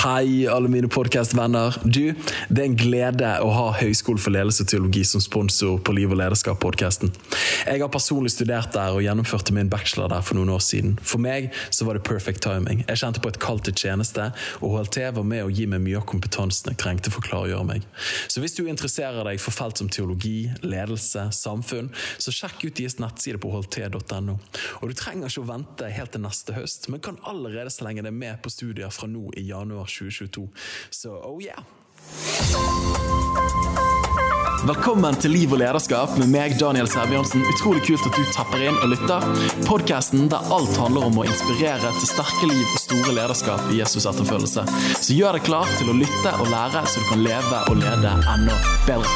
Hei, alle mine podkastvenner. Du, det er en glede å ha Høgskolen for ledelse og teologi som sponsor på Liv og lederskap-podkasten. Jeg har personlig studert der og gjennomførte min bachelor der for noen år siden. For meg så var det perfect timing. Jeg kjente på et kall til tjeneste, og HLT var med å gi meg mye av kompetansen jeg trengte for å klargjøre meg. Så hvis du interesserer deg for felt som teologi, ledelse, samfunn, så sjekk ut deres nettside på hlt.no. Og du trenger ikke å vente helt til neste høst, men kan allerede slenge deg med på studier fra nå i januar 2022. Så oh yeah! Velkommen til Liv og lederskap med meg, Daniel Sæbjørnsen. Utrolig kult at du tapper inn og lytter. Podkasten der alt handler om å inspirere til sterke liv og store lederskap i Jesus etterfølgelse. Så gjør deg klar til å lytte og lære, så du kan leve og lede enda bedre.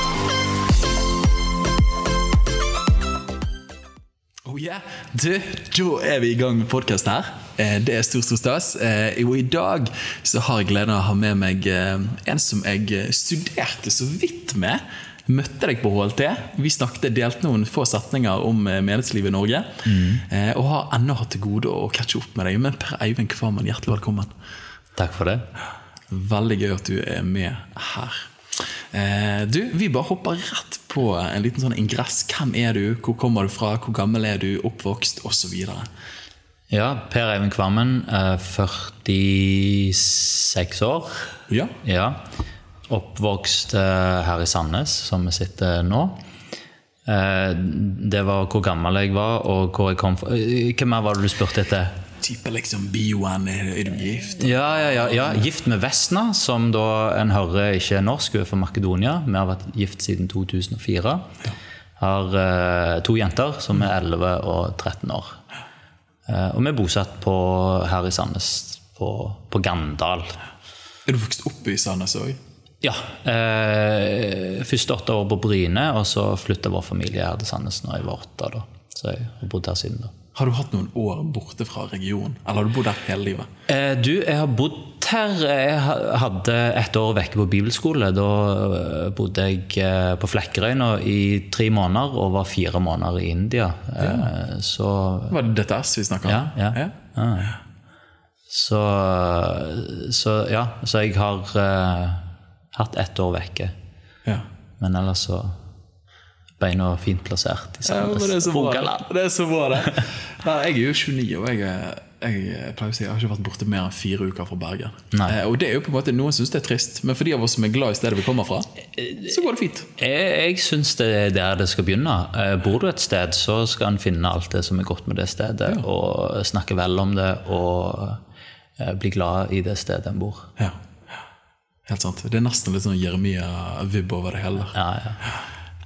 Oh yeah. Du, da er vi i gang med podkast her. Eh, Det er stor, stor stas. Eh, Og i dag så har jeg gleden av å ha med meg eh, en som jeg studerte så vidt med. Møtte deg på HLT. Vi snakket, delte noen få setninger om menighetslivet i Norge. Mm. Og har ennå hatt til gode å catche opp med deg. Men Per Eivind Kvarman, hjertelig velkommen. Takk for det. Veldig gøy at du er med her. Eh, Du, Vi bare hopper rett på en liten sånn ingress. Hvem er du, hvor kommer du fra, hvor gammel er du, oppvokst osv. Ja, Per Eivind Kvammen, eh, 46 år. Ja. Ja. Oppvokst eh, her i Sandnes, som vi sitter nå. Eh, Det var hvor gammel jeg var, og hvor jeg kom fra. Hvem Hva mer var det du spurte etter? Type liksom bioen, er, du gift? Ja, ja, ja, ja. Gift med Vesna, som da en hører ikke er norsk, hun er fra Makedonia. Vi har vært gift siden 2004. Har eh, to jenter som er 11 og 13 år. Eh, og vi er bosatt på, her i Sandnes, på, på Gandal. Er du vokst opp i Sandnes òg? Ja. Eh, første åtte år på Bryne, og så flytta vår familie her til Sandnes når jeg var åtte. da. Så jeg har bodd her siden da. Har du hatt noen år borte fra regionen? Eller har du bodd her hele livet? Eh, du, jeg har bodd her. Jeg hadde et år vekke på bibelskole. Da eh, bodde jeg eh, på Flekkerøyna i tre måneder og var fire måneder i India. Eh, Så Var det DTS vi snakka om? Ja, ja. ja. Så, så ja, så jeg har eh, hatt ett år vekke. ja. Men ellers så beina fint plassert i Ja, det er. Det er så bra, det. Nei, jeg er jo 29, og jeg, jeg pleier å si jeg har ikke vært borte mer enn fire uker fra Bergen. Eh, og det er jo på en måte Noen syns det er trist, men for de av oss som er glad i stedet vi kommer fra, så går det fint. Jeg, jeg syns det er der det skal begynne. Eh, Bor du et sted, så skal en finne alt det som er godt med det stedet, og snakke vel om det, og eh, bli glad i det stedet en bor. Ja. Helt sant. Det er nesten litt sånn Jeremia-vibb over det hele. Ja, ja.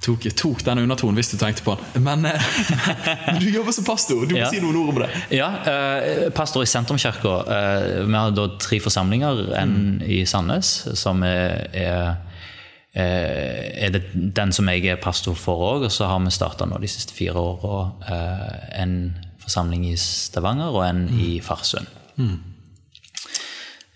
Tok, tok den undertonen hvis du tenkte på den. Men, eh, men du jobber som pastor. Du må Ja. si noen ord om det. Ja, eh, pastor i Sentrumskirka. Eh, vi har da tre forsamlinger. En i Sandnes, som er, er, eh, er det, den som jeg er pastor for òg. Og så har vi starta nå de siste fire åra eh, en forsamling i Stavanger og en i Farsund.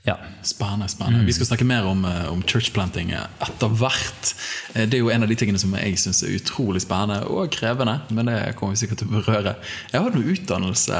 Ja. Spennende. spennende. Vi skal snakke mer om, eh, om churchplanting etter hvert. Eh, Det er jo en av de tingene som jeg syns er utrolig spennende og krevende. Men det kommer vi sikkert til å berøre. Jeg har noe utdannelse.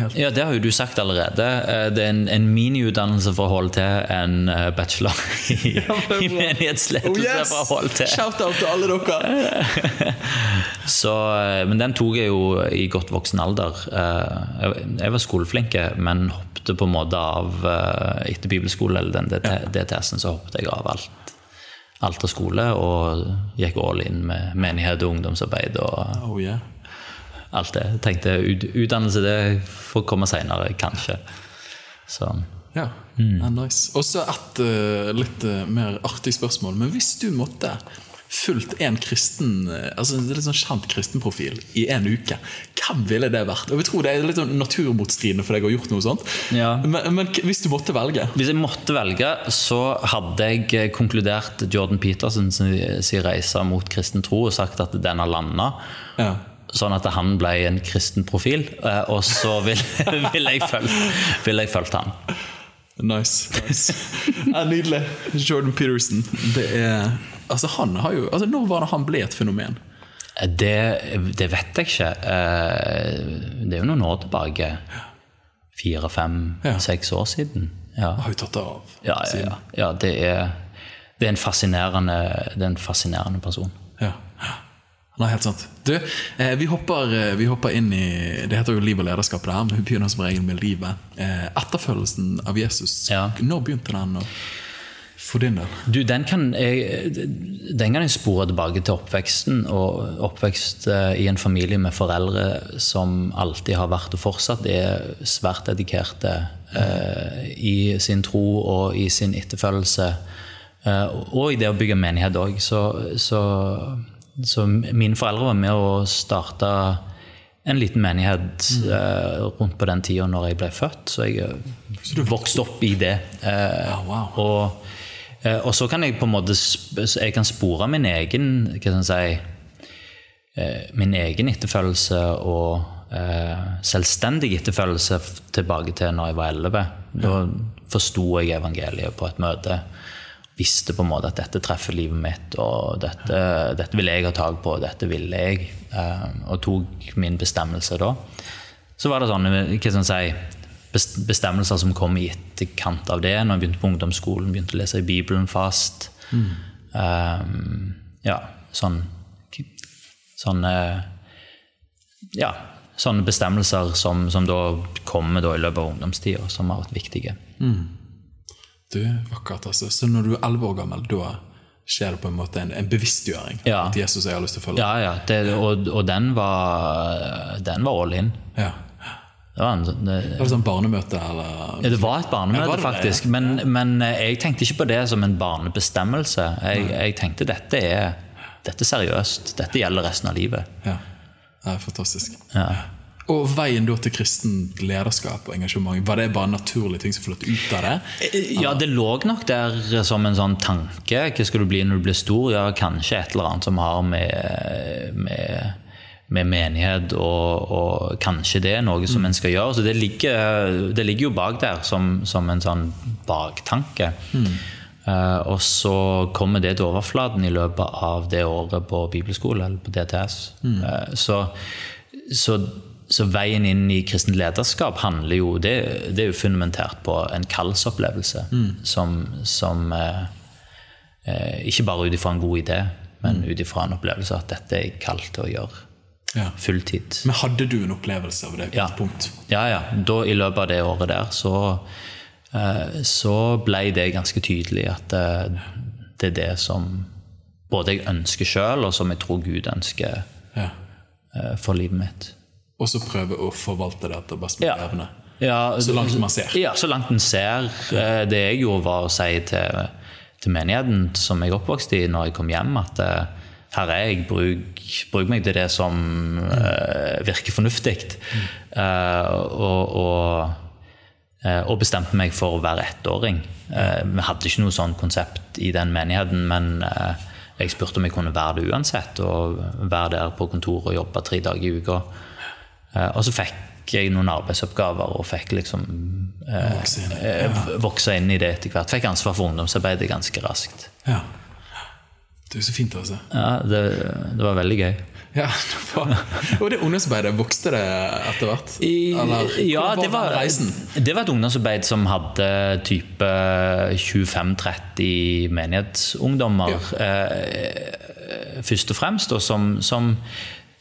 helt... ja, det har jo du sagt allerede. Eh, Det er en, en miniutdannelse for å holde til en eh, bachelor i, i menighetsledelse for å holde til. Oh, Shout-out til alle dere! Så, eh, men den tok jeg jo i godt voksen alder. Eh, Jeg var skoleflinke, men hoppet på en måte av eh, etter bibelskole eller den DTS-en, så hoppet jeg av alt. Alt av skole og gikk all in med menighet og ungdomsarbeid og Oh, yeah. alt det. Tenkte ut, utdannelse det får komme seinere, kanskje. Så Ja, mm. nice. Og så et eh, litt eh, mer artig spørsmål. Men hvis du måtte fulgt en kristen eh, altså en litt sånn kjent kristenprofil i en uke, hvem ville det vært? Og vi tror det er litt sånn naturmotstridende for deg å ha gjort noe sånt. Ja. Men, men hvis du måtte velge Hvis jeg måtte velge, så hadde jeg eh, konkludert Jordan Peterson sin, sin reise mot kristen tro og sagt at den har landa. ja. Sånn at han ble en kristen profil, eh, og så ville vil jeg fulgt vil jeg fulgt han. Nice. nice. ja, nydelig. Jordan Peterson. Det er Altså, han har jo altså, Når var det han ble et fenomen? Det, det vet jeg ikke. Eh, Det er jo noen år tilbake. Fire, fem, Ja. seks år siden. Ja. har jo tatt det av. Ja, ja, ja. ja det, er, det, er en fascinerende, det er en fascinerende person. Ja. Nei, helt sant. Du, eh, vi, hopper, eh, vi hopper inn i Det heter jo liv og lederskap, der, men vi begynner som regel med livet. Eh, etterfølgelsen av Jesus, Ja. når begynte den? å- For din del? Du, den kan jeg, den kan jeg spore tilbake til oppveksten. Og oppvekst eh, i en familie med foreldre som alltid har vært og fortsatt er svært dedikerte eh, i sin tro og i sin etterfølgelse. Eh, og i det å bygge menighet òg. Så, så, så mine foreldre var med å starte en liten menighet eh, rundt på den tida når jeg ble født. Så jeg vokste opp i det. Eh, Ja, wow. og, og så kan jeg på en måte jeg kan spore min egen hva skal jeg si, eh, min egen etterfølgelse og eh, selvstendig etterfølgelse tilbake til når jeg var 11. Da forsto jeg evangeliet på et møte. Visste på en måte at dette treffer livet mitt, og dette, dette vil jeg ha tak på, dette ville jeg. eh, og tok min bestemmelse da. Så var det sånn, hva skal jeg si, bestemmelser som kom i etterkant av det. Når jeg begynte på ungdomsskolen, begynte å lese i Bibelen fast. Um, ja, sånn Sånne Ja, sånne bestemmelser som, som da kommer da i løpet av ungdomstida, som har vært viktige. Du, akkurat altså. Så når du er 11 år gammel, da skjer det på en måte en, en bevisstgjøring? Ja. At Jesus jeg har lyst til å følge? Ja, ja, det, og, og den var Den var all in. Ja. Det var, en, det, Var det sånn barnemøte, eller? Ja, det var et barnemøte, var faktisk. Men, men eh, jeg tenkte ikke på det som en barnebestemmelse. Jeg, jeg tenkte dette er dette er seriøst. Dette gjelder resten av livet. Ja. det er fantastisk. Ja. Og veien da til kristent lederskap og engasjement, var det bare naturlige ting som fløt ut av det? Ja, det lå nok der som en sånn tanke. Hva skal du bli når du blir stor? Ja, kanskje et eller annet som har med, med, med menighet og, og kanskje det er noe som en skal gjøre. Så det ligger, det ligger jo bak der som, som en sånn baktanke. Eh, og så kommer det til overflaten i løpet av det året på bibelskole, eller på DTS. Eh, så, så, så veien inn i kristent lederskap handler jo Det, det er jo fundamentert på en kallsopplevelse som, som uh, Ikke bare ut ifra en god idé, men ut ifra en opplevelse at dette er jeg kalt til å gjøre. Ja. Fulltid. Men hadde du en opplevelse av det Ja. punkt? Ja, ja. Da, I løpet av det året der så, eh, så ble det ganske tydelig at det, det er det som både jeg ønsker sjøl, og som jeg tror Gud ønsker Ja. eh, for livet mitt. Og så prøve å forvalte det etter best mulig Ja. evne? Ja, Så langt man ser. Ja, så langt en ser. Eh, Det jeg gjorde, var å si til, til menigheten som jeg oppvokste i når jeg kom hjem, at eh, her er jeg, bruk, bruk meg til det som uh, virker fornuftig. Uh, og, og, uh, og bestemte meg for å være ettåring. Vi hadde ikke noe sånn konsept i den menigheten, men jeg spurte om jeg kunne være det uansett, og være der på kontoret og jobbe tre dager i uka. Og så fikk jeg noen arbeidsoppgaver og fikk liksom Vokse inn vokse inn i det etter hvert. Fikk ansvar for ungdomsarbeidet ganske raskt. Ja. Det er så fint, altså. Ja, det, det var veldig gøy. Ja, Og det ungdomsarbeidet, vokste det etter hvert? Eller ja, var det var, reisen? det var et ungdomsarbeid som hadde type 25-30 menighetsungdommer. Eh, først og fremst, og som, som,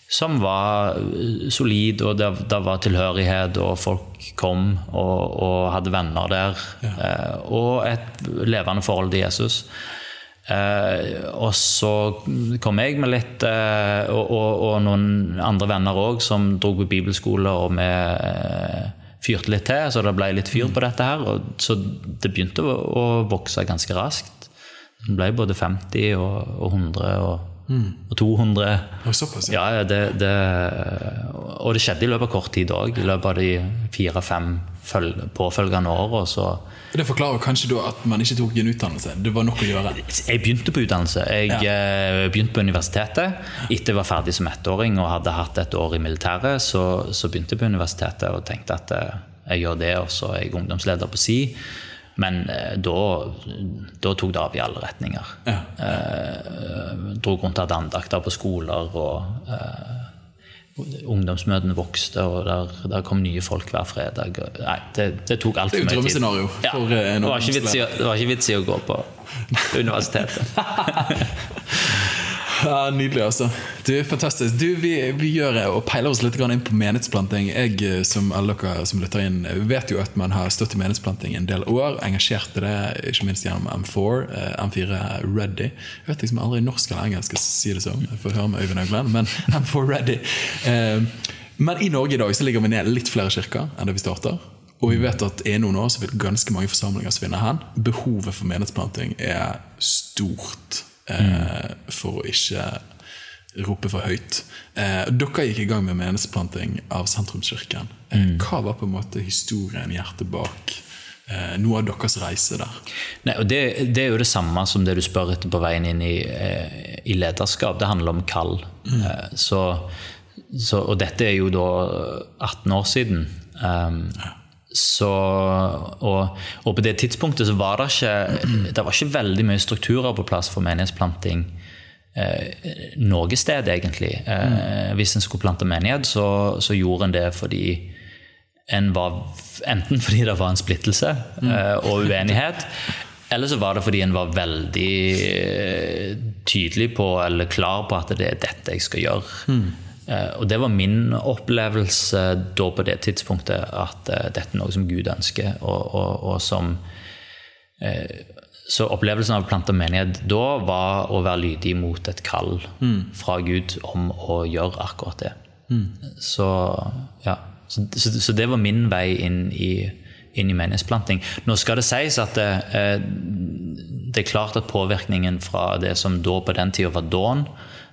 som var solid, og det, det var tilhørighet, og folk kom og, og hadde venner der. Eh, og et levende forhold til Jesus. Eh, og så kom jeg med litt eh, og, og, og noen andre venner òg som dro på bibelskole, og vi eh, fyrte litt til, så det ble litt fyr på dette her. Og, så det begynte å, å vokse ganske raskt. Det ble både 50 og, og 100 og, og 200. Og såpass. Ja, ja, det, det, og det skjedde i løpet av kort tid òg. I løpet av de fire-fem påfølgende åra. Så For Det forklarer kanskje da at man ikke tok en utdannelse. Det var nok å gjøre. jeg begynte på utdannelse. Jeg ja. begynte på universitetet. Etter jeg var ferdig som ettåring og hadde hatt et år i militæret, så, så begynte jeg på universitetet og tenkte at eh, jeg gjør det, og så er jeg ungdomsleder på si. Men eh, da, da tok det av i alle retninger. Ja. Eh, dro rundt og hadde andakter på skoler og eh, ungdomsmøtene vokste, og der, der kom nye folk hver fredag. Nei, det, det tok altfor er mye tid. drømmescenario Ja, eh, det, var ikke vits i, det var ikke vits i å gå på universitetet. Ja, nydelig, altså. Du, Fantastisk. Du, vi, vi gjør og peiler oss litt inn på menighetsplanting. Jeg, eh, som alle dere som lytter inn, vet jo at man har stått i menighetsplanting en del år. Engasjert i det, ikke minst gjennom M4. eh, M4 Ready. Jeg vet liksom aldri norsk eller engelsk jeg si det sånn. Jeg får høre med Øyvind Haugland, men M4 Ready. Eh, Men i Norge i dag så ligger vi ned litt flere kirker enn det vi starter. Og vi vet at er noen år så vil ganske mange forsamlinger svinne hen. Behovet for menighetsplanting er stort, eh, for å ikke rope for høyt. Eh, dere gikk i gang med menighetsplanting av Sentrumskirken. Eh, hva var på en måte historien, hjertet bak eh, noe av deres reise der? Nei, det, det er jo det samme som det du spør etter på veien inn i, eh, i lederskap. Det handler om kall. Mm. så, så, og dette er jo da 18 år siden. Um, så, og, og på det tidspunktet så var det ikke Det var ikke veldig mye strukturer på plass for menighetsplanting eh, noe sted, egentlig. Eh, Hvis en skulle plante menighet, så, så gjorde en det fordi en var enten fordi det var en splittelse eh, og uenighet, eller så var det fordi en var veldig eh, tydelig på eller klar på at det er dette jeg skal gjøre. Eh, og det var min opplevelse da på det tidspunktet, at eh, dette er noe som Gud ønsker, og, og, og som så opplevelsen av å plante menighet da var å være lydig mot et kall fra Gud om å gjøre akkurat det. Så, ja. så, så, så det var min vei inn i, inn i menighetsplanting. Nå skal det sies at det, eh, det er klart at påvirkningen fra det som da på den tida var Dawn,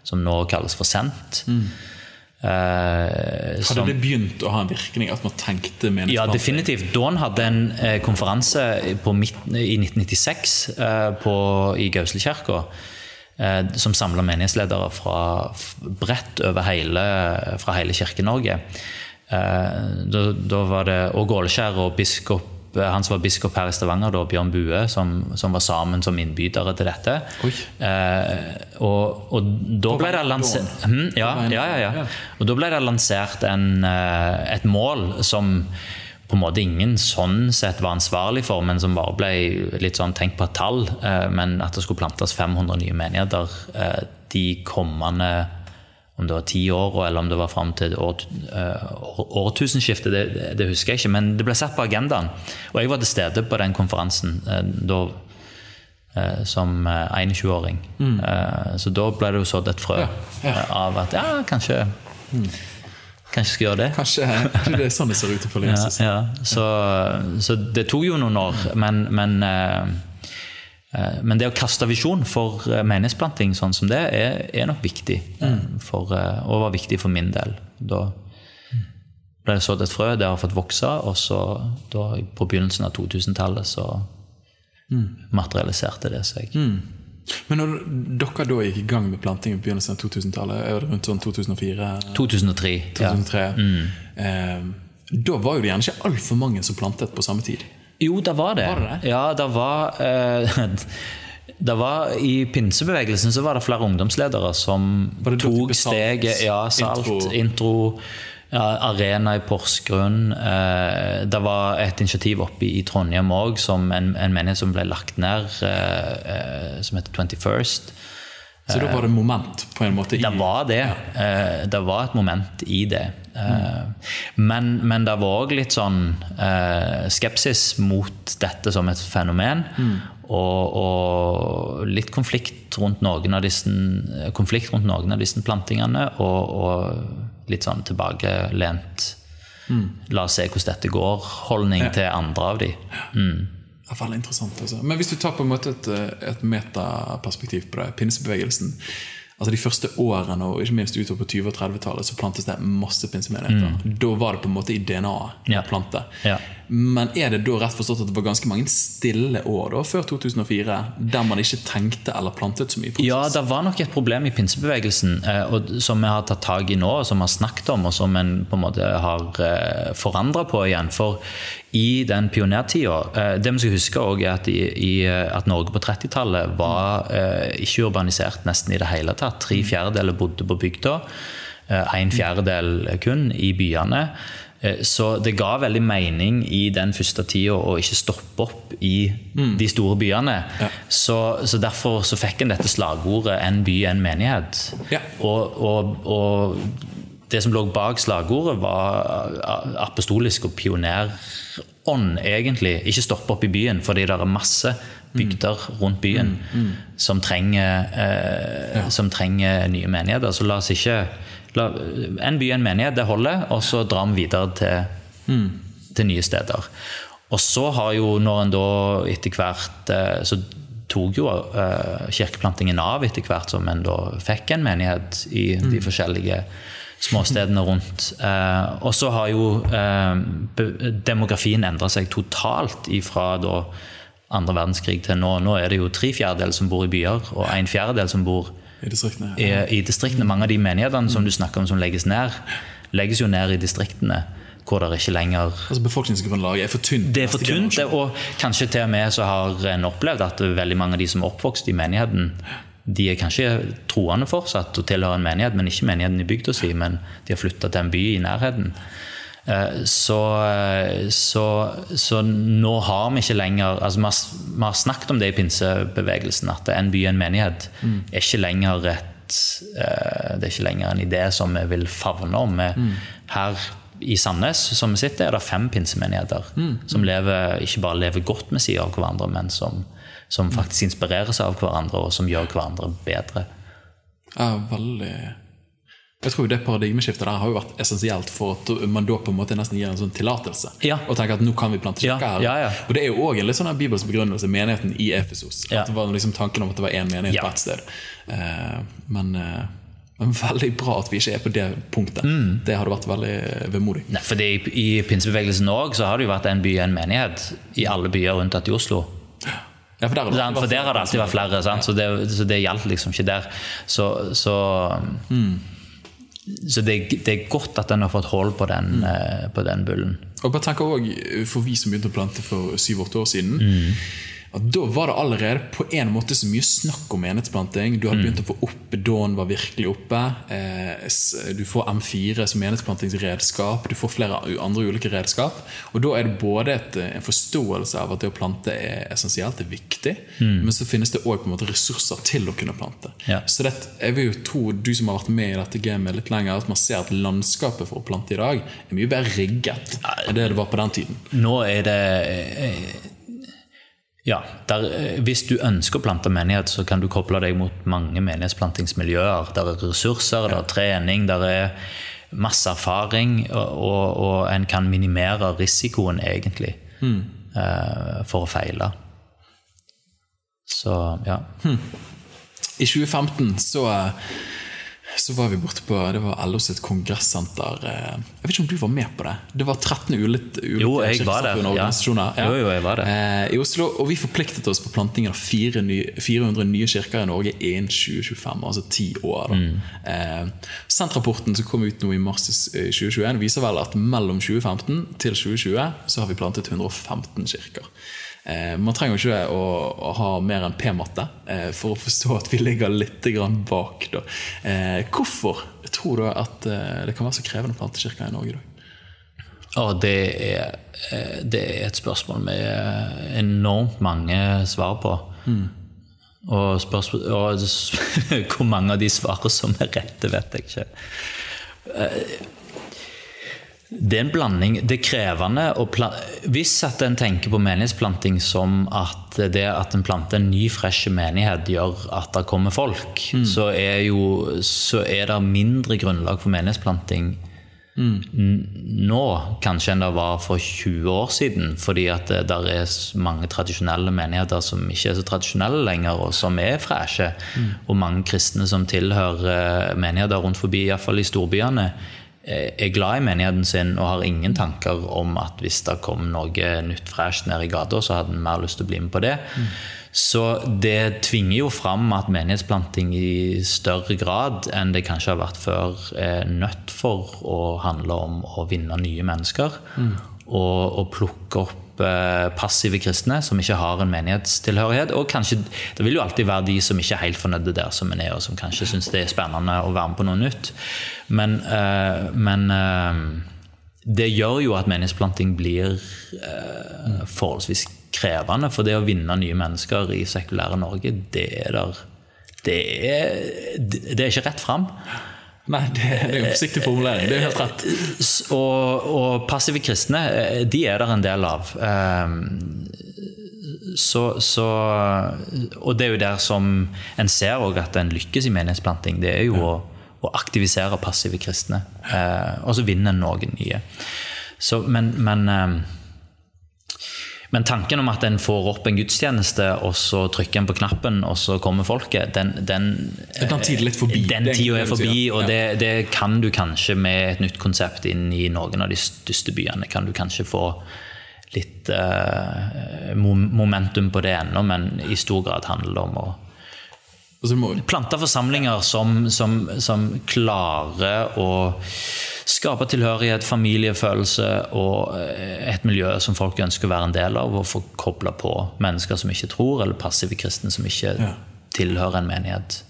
som nå kalles for Sent eh, Hadde som- det begynt å ha en virkning at man tenkte ja, definitivt. Dawn hadde en eh, konferanse på midt, i 1996 eh, på, i Gauselkirka. Eh, som samla menighetsledere fra bredt over hele, fra hele Kirke-Norge. Eh, da, var det Åge Åleskjær og biskop han som var biskop her i Stavanger, da, Bjørn Bue, som, som var sammen som innbydere til dette. Eh, og, og da ble det lansert hm, ja, ja, ja. Og da ble det lansert en, eh, et mål som på en måte ingen sånn sett var ansvarlig for, men som bare ble litt sånn tenkt på et tall. eh, Men at det skulle plantes 500 nye menigheter eh, de kommende om det var ti år, eller om det var fram til år, eh, årtusenskiftet, det, det- husker jeg ikke. Men det ble satt på agendaen. Og jeg var til stede på den konferansen eh, da, eh, som eh, 21-åring. Mm. Så da ble det jo sådd et frø eh, av at ja, kanskje Kanskje skal gjøre det. Kanskje, kanskje det er sånn det ser ut Ja, Jesus. ja. Så, så det tok jo noen år, men, men, men det å kaste visjon for eh, menighetsplanting sånn som det, er, er nok viktig. Mm. For, eh, og var viktig for min del. Da ble det sådd et frø, det har fått vokse, og så da, på begynnelsen av 2000-tallet så materialiserte det seg. Men når dere da gikk i gang med planting i begynnelsen av 2000-tallet, er det rundt sånn 2004? 2003. Ja. 2003 eh, Da var jo det gjerne ikke altfor mange som plantet på samme tid. Jo, det var det. Var det det? Ja, det var eh, det var, I pinsebevegelsen så var det flere ungdomsledere som tok steget Ja, salt, intro? intro, ja, arena i Porsgrunn. Eh, det var et initiativ oppe i Trondheim òg, en, en menighet som ble lagt ned, eh, eh, som heter 21st. Så da var det moment på en måte i Det var det. Eh, det var et moment i det. Eh, men, men det var òg litt sånn eh, skepsis mot dette som et fenomen. Og, og litt konflikt rundt noen av disse, konflikt rundt noen av disse plantingene. Og, og litt sånn tilbakelent La oss se hvordan dette går. Holdning til andre av de. Ja, veldig interessant. Altså. Men hvis du tar på en måte et, et metaperspektiv på det, pinsebevegelsen altså De første årene og ikke minst utover på 20- og 30-tallet så plantes det masse pinsemenigheter. Da var det på en måte i DNA-et Ja. å plante. Ja. Men er det da rett forstått at det var ganske mange stille år da, før 2004 der man ikke tenkte eller plantet så mye? Ja, det var nok et problem i pinsebevegelsen eh, og, som vi har tatt tak i nå, og som vi har snakket om, og som en på en måte har eh, forandra på igjen. For i den pionertida eh, Det vi skal huske også er at, i, i, eh, at Norge på 30-tallet var eh, ikke urbanisert nesten i det hele tatt. Tre fjerdedeler bodde på bygda. en fjerdedel kun i byene. Så det ga veldig mening i den første tida å ikke stoppe opp i de store byene. Så, så derfor så fikk en dette slagordet 'en by, en menighet'. Ja. Og, og, og det som lå bak slagordet, var apostolisk og pionerånd, egentlig. Ikke stoppe opp i byen, fordi det er masse bygder rundt byen Som, trenger, eh, som trenger nye menigheter. Så la oss ikke la, En by, en menighet, det holder, og så drar vi videre til, til nye steder. Og så har jo, når en da etter hvert eh, Så tok jo eh, kirkeplantingen av etter hvert som en da fikk en menighet i de forskjellige småstedene rundt. Eh, og så har jo eh, demografien endra seg totalt ifra da andre verdenskrig til nå. Nå er det jo tre fjerdedeler som bor i byer, og en fjerdedel som bor I distriktene. i, i distriktene. Mange av de menighetene som du snakker om som legges ned, legges jo ned i distriktene hvor det ikke lenger Altså Befolkningsgrunnlaget er for tynt. det er for tynt, og kanskje til og med så har en opplevd at veldig mange av de som er oppvokst i menigheten, de er kanskje troende fortsatt og tilhører en menighet, men ikke menigheten i bygda si, men de har flytta til en by i nærheten. Eh, Så, så, så nå har vi ikke lenger altså Vi har, vi har snakket om det i pinsebevegelsen, at en by, en menighet, er ikke lenger et eh, det er ikke lenger en idé som vi vil favne om. Mm. Her i Sandnes som vi sitter, er det fem pinsemenigheter som lever, ikke bare lever godt med siden av hverandre, men som, som faktisk inspirerer seg av hverandre, og som gjør hverandre bedre. Ja, veldig Jeg tror det paradigmeskiftet der har jo vært essensielt for at man da på en måte nesten gir en sånn tillatelse. Ja. Og tenker at nå kan vi plante kirke her. ja, ja. Og det er jo òg en litt sånn bibelsk begrunnelse, menigheten i Efesos. At det var liksom tanken om at det var én menighet på ett sted. Eh, men, eh, men veldig bra at vi ikke er på det punktet. Mm. Det hadde vært veldig vemodig. Nei, fordi I, i pinsebevegelsen òg så har det jo vært en by, en menighet, i alle byer rundt at i Oslo. Ja, for der, har det Sant? For der har det alltid vært flere, sant? Så, det, så det gjaldt liksom ikke der. Så, så, så det, det er godt at den har fått hold på den, eh, på den bullen. Og bare tenker også, For vi som begynte å plante for syv-åtte år siden Mm. At Da var det allerede på en måte så mye snakk om enhetsplanting. Du har Mm. begynt å få opp Dawn var virkelig oppe. Eh, du får M4 som enhetsplantingsredskap. Du får flere andre ulike redskap. Og da er det både et, eh, en forståelse av at det å plante er essensielt, det er viktig, men så finnes det òg ressurser til å kunne plante. Mm. Ja. Så det, jeg vil jo tro, du som har vært med i dette gamet litt lenger, at man ser at landskapet for å plante i dag er mye bedre rigget enn det det var på den tiden. Nå er det eh, Ja, der, eh, hvis du ønsker å plante menighet, så kan du koble deg mot mange menighetsplantingsmiljøer. Der er ressurser, der er trening, der er masse erfaring, og, og, en kan minimere risikoen, egentlig, eh, for å feile. Så ja. I 2015 så, så var vi borte på det var LO sitt kongressenter. eh, Jeg vet ikke om du var med på det? Det var 13 ulike, ulike Jo, jeg var det. ja. Jo, jo, jeg var der. Eh, I Oslo, og vi forpliktet oss på plantingen av 400 nye kirker i Norge innen 2025, altså ti år. Mm. Eh, Sentrapporten som kom ut nå i mars 2021, viser vel at mellom 2015 til 2020 så har vi plantet 115 kirker. Eh, man trenger jo ikke å, å ha mer enn P-matte eh, for å forstå at vi ligger litt grann bak. Da. Eh, hvorfor tror du at det kan være så krevende å plante kirker i Norge i dag? Og det er, det er et spørsmål med enormt mange svar på. Og, spørsmål, og hvor mange av de svarene som er rette, vet jeg ikke. Det er en blanding. Det er krevende Hvis at en tenker på menighetsplanting som at det at en planter en ny, fresh menighet gjør at det kommer folk, så er jo så er det mindre grunnlag for menighetsplanting mm. nå kanskje enn det var for 20 år siden. Fordi at det der er mange tradisjonelle menigheter som ikke er så tradisjonelle lenger, og som er freshe. Og mange kristne som tilhører menigheter rundt forbi, iallfall i storbyene, er glad i menigheten sin og har ingen tanker om at hvis det kom noe nytt fresht ned i gata, så hadde en mer lyst til å bli med på det. Så det tvinger jo fram at menighetsplanting i større grad enn det kanskje har vært før, er nødt for å handle om å vinne nye mennesker. Og, og plukke opp eh, passive kristne som ikke har en menighetstilhørighet. Og kanskje, det vil jo alltid være de som ikke er helt fornøyde der som en er, og som kanskje syns det er spennende å være med på noe nytt. Men, eh, men eh, det gjør jo at menighetsplanting blir eh, forholdsvis krevende. For det å vinne nye mennesker i sekulære Norge, det er der det er, det er ikke rett fram. Nei, det, er en forsiktig formulering. Det er helt rett. Og, og passive kristne, eh, de er der en del av. Ehm, Så, så, og det er jo der som en ser at en lykkes i menighetsplanting. Det er jo å, å aktivisere passive kristne. Eh, og så vinner en noen nye. Så, men, men, ehm, men tanken om at en får opp en gudstjeneste, og så trykker en på knappen, og så kommer folket, den, den, Den tiden er forbi. Er tida forbi, og det, det kan du kanskje med et nytt konsept inn i noen av de største byene. Kan du kanskje få litt uh, momentum på det ennå, men i stor grad handler det om å plante forsamlinger som, som, som klarer å skape tilhørighet, familiefølelse og eh, et miljø som folk ønsker å være en del av, og få kobla på mennesker som ikke tror, eller passive kristne som ikke Ja. tilhører en menighet.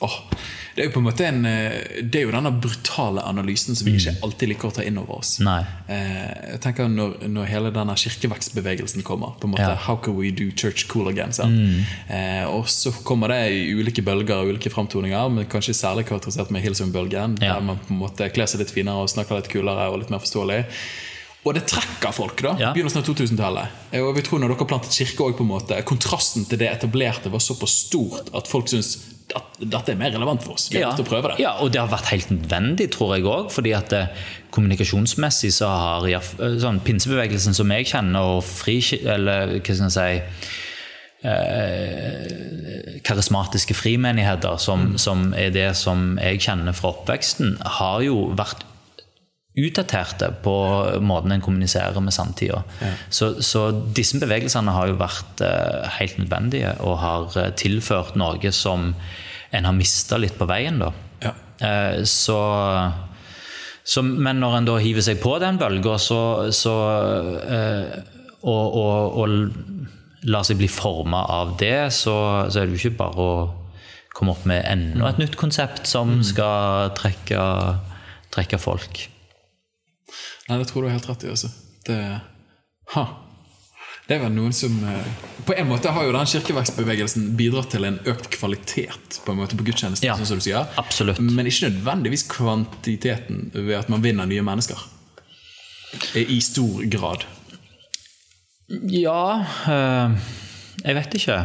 Åh, det er jo på en måte en, eh, det er jo denne brutale analysen som vi ikke alltid liker å ta inn over oss. Nei. Eh, jeg tenker når, når hele denne kirkevekstbevegelsen kommer, på en måte, Ja. how can we do church cool again? Mm. Eh, og så kommer det i ulike bølger og ulike framtoninger, men kanskje særlig karakterisert med Hillsong-bølgen, Ja. der man på en måte kler seg litt finere og snakker litt kulere og litt mer forståelig. Og det trekker folk, da. Ja. Begynnelsen av 2000-tallet. Eh, Og vi tror når dere plantet kirke også, på en måte, kontrasten til det etablerte var såpass stort at folk syns dette er mer relevant for oss. Vi ja, å prøve det. Ja, og det har vært helt nødvendig, tror jeg òg. Fordi at eh, kommunikasjonsmessig så har i sånn, pinsebevegelsen som jeg kjenner, og fri, eller hva skal jeg si eh, Karismatiske frimenigheter, som, som er det som jeg kjenner fra oppveksten, har jo vært utdaterte på måten en kommuniserer med samtida. Så, så disse bevegelsene har jo vært eh, helt nødvendige og har eh, tilført noe som en har mista litt på veien. da. Ja. Eh, så, så, men når en da hiver seg på den bølga, så, så eh, og, og, og lar seg bli forma av det, så, så er det jo ikke bare å komme opp med enda et nytt konsept som skal trekke, trekke folk. Nei, det tror du har helt rett i. altså. Det, ha. det er vel noen som eh, På en måte har jo den kirkevekstbevegelsen bidratt til en økt kvalitet på en måte på gudstjenesten, Ja, sånn som du sier. absolutt. Men ikke nødvendigvis kvantiteten ved at man vinner nye mennesker. I stor grad. Ja øh, Jeg vet ikke.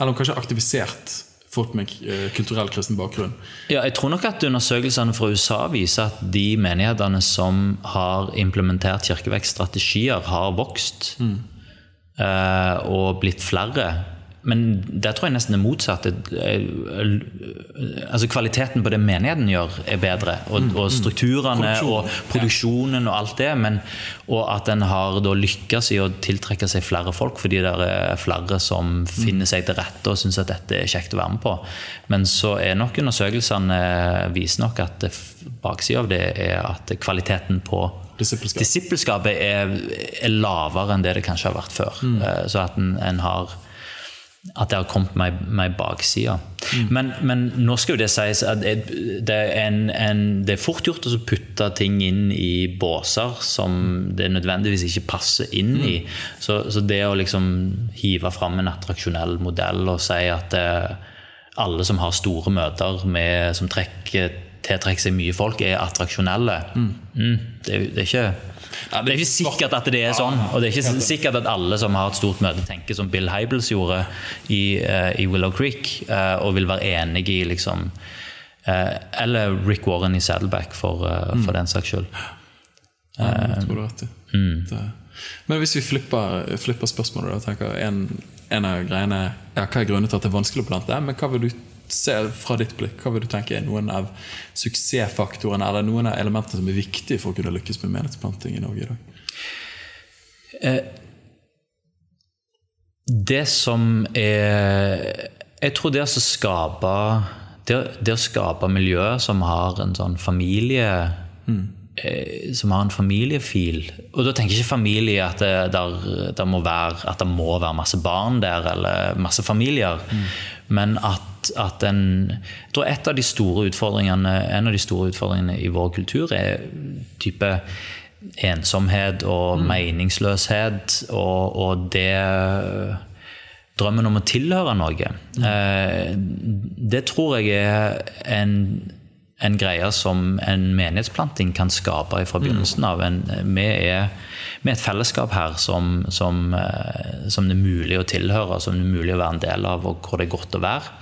Eller kanskje aktivisert folk med eh, kulturell kristen bakgrunn. Ja, jeg tror nok at undersøkelsene fra USA viser at de menighetene som har implementert kirkevekststrategier, har vokst mm. og blitt flere. Men der tror jeg nesten det motsatte. Eh, Altså Kvaliteten på det menigheten gjør, er bedre. Og, og strukturene og produksjonen og alt det. Men, og at en har da lykkes i å tiltrekke seg flere folk, fordi det er flere som finner seg til rette og syns at dette er kjekt å være med på. Men så er nok undersøkelsene viser nok at baksida av det er at kvaliteten på Disippelskap. Disippelskapet er, er lavere enn det det kanskje har vært før. Mm. Så at en, en har at det har kommet meg, meg baksida. Men, men nå skal jo det sies at det, det, er en, en, det er fort gjort å putte ting inn i båser som det nødvendigvis ikke passer inn i. Så, så det å liksom hive fram en attraksjonell modell og si at eh, alle som har store møter med, som trekker, tiltrekker seg mye folk, er attraksjonelle. Mm, det, er, det er ikke det er ikke sikkert at det er sånn. Og det er ikke sikkert at alle som har et stort møte, tenker som Bill Hybels gjorde i, eh, i Willow Creek, eh, og vil være enig i liksom eh, Eller Rick Warren i Saddleback, for, eh, for den saks skyld. Ja, jeg tror du har rett i. Det- Men hvis vi flipper, flipper spørsmålet, da tenker en, en av greiene ja, Hva er grunnen til at det er vanskelig å plante? Men hva vil du se fra ditt blikk? Hva vil du tenke er noen av suksessfaktorene eller noen av elementene som er viktige for å kunne lykkes med menighetsplanting i Norge i dag? Det som er Jeg tror det å skape det, det å skape miljøer som har en sånn familie eh, som har en familiefil. Og da tenker jeg ikke familie at det, der, der må være, at det må være masse barn der, eller masse familier. Men at, at en Jeg tror et av de store utfordringene, en av de store utfordringene i vår kultur er type ensomhet og meningsløshet, og, og det Drømmen om å tilhøre noe. Mm. det tror jeg er en en greie som en menighetsplanting kan skape fra begynnelsen av. En, vi, er, vi, er, et fellesskap her som, som, eh, som, det er mulig å tilhøre, som det er mulig å være en del av, og hvor det er godt å være.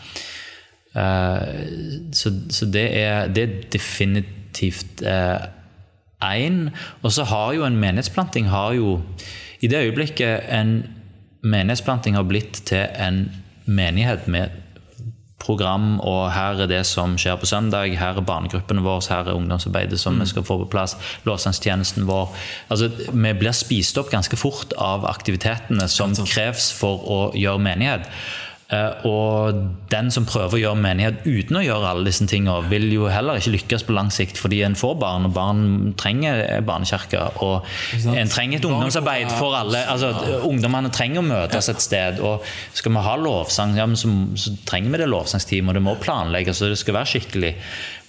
Eh, så, så det, er, det, er, definitivt én. Eh, og så har jo en menighetsplanting har jo I det øyeblikket en menighetsplanting har blitt til en menighet med program, og her er det som skjer på søndag, her er barnegruppene våre, her er ungdomsarbeidet som mm. vi skal få på plass, låsangstjenesten vår. Altså, vi blir spist opp ganske fort av aktivitetene som kreves for å gjøre menighet. Eh, og den som prøver å gjøre menighet uten å gjøre alle disse tingene, vil jo heller ikke lykkes på lang sikt, fordi en får barn, og barn trenger barnekirke. Og en trenger et ungdomsarbeid for alle. altså Ungdommene trenger å møtes et sted. og Skal vi ha lovsang, ja, så, så, trenger vi det lovsangsteamet, og det må planlegges, og det skal være skikkelig.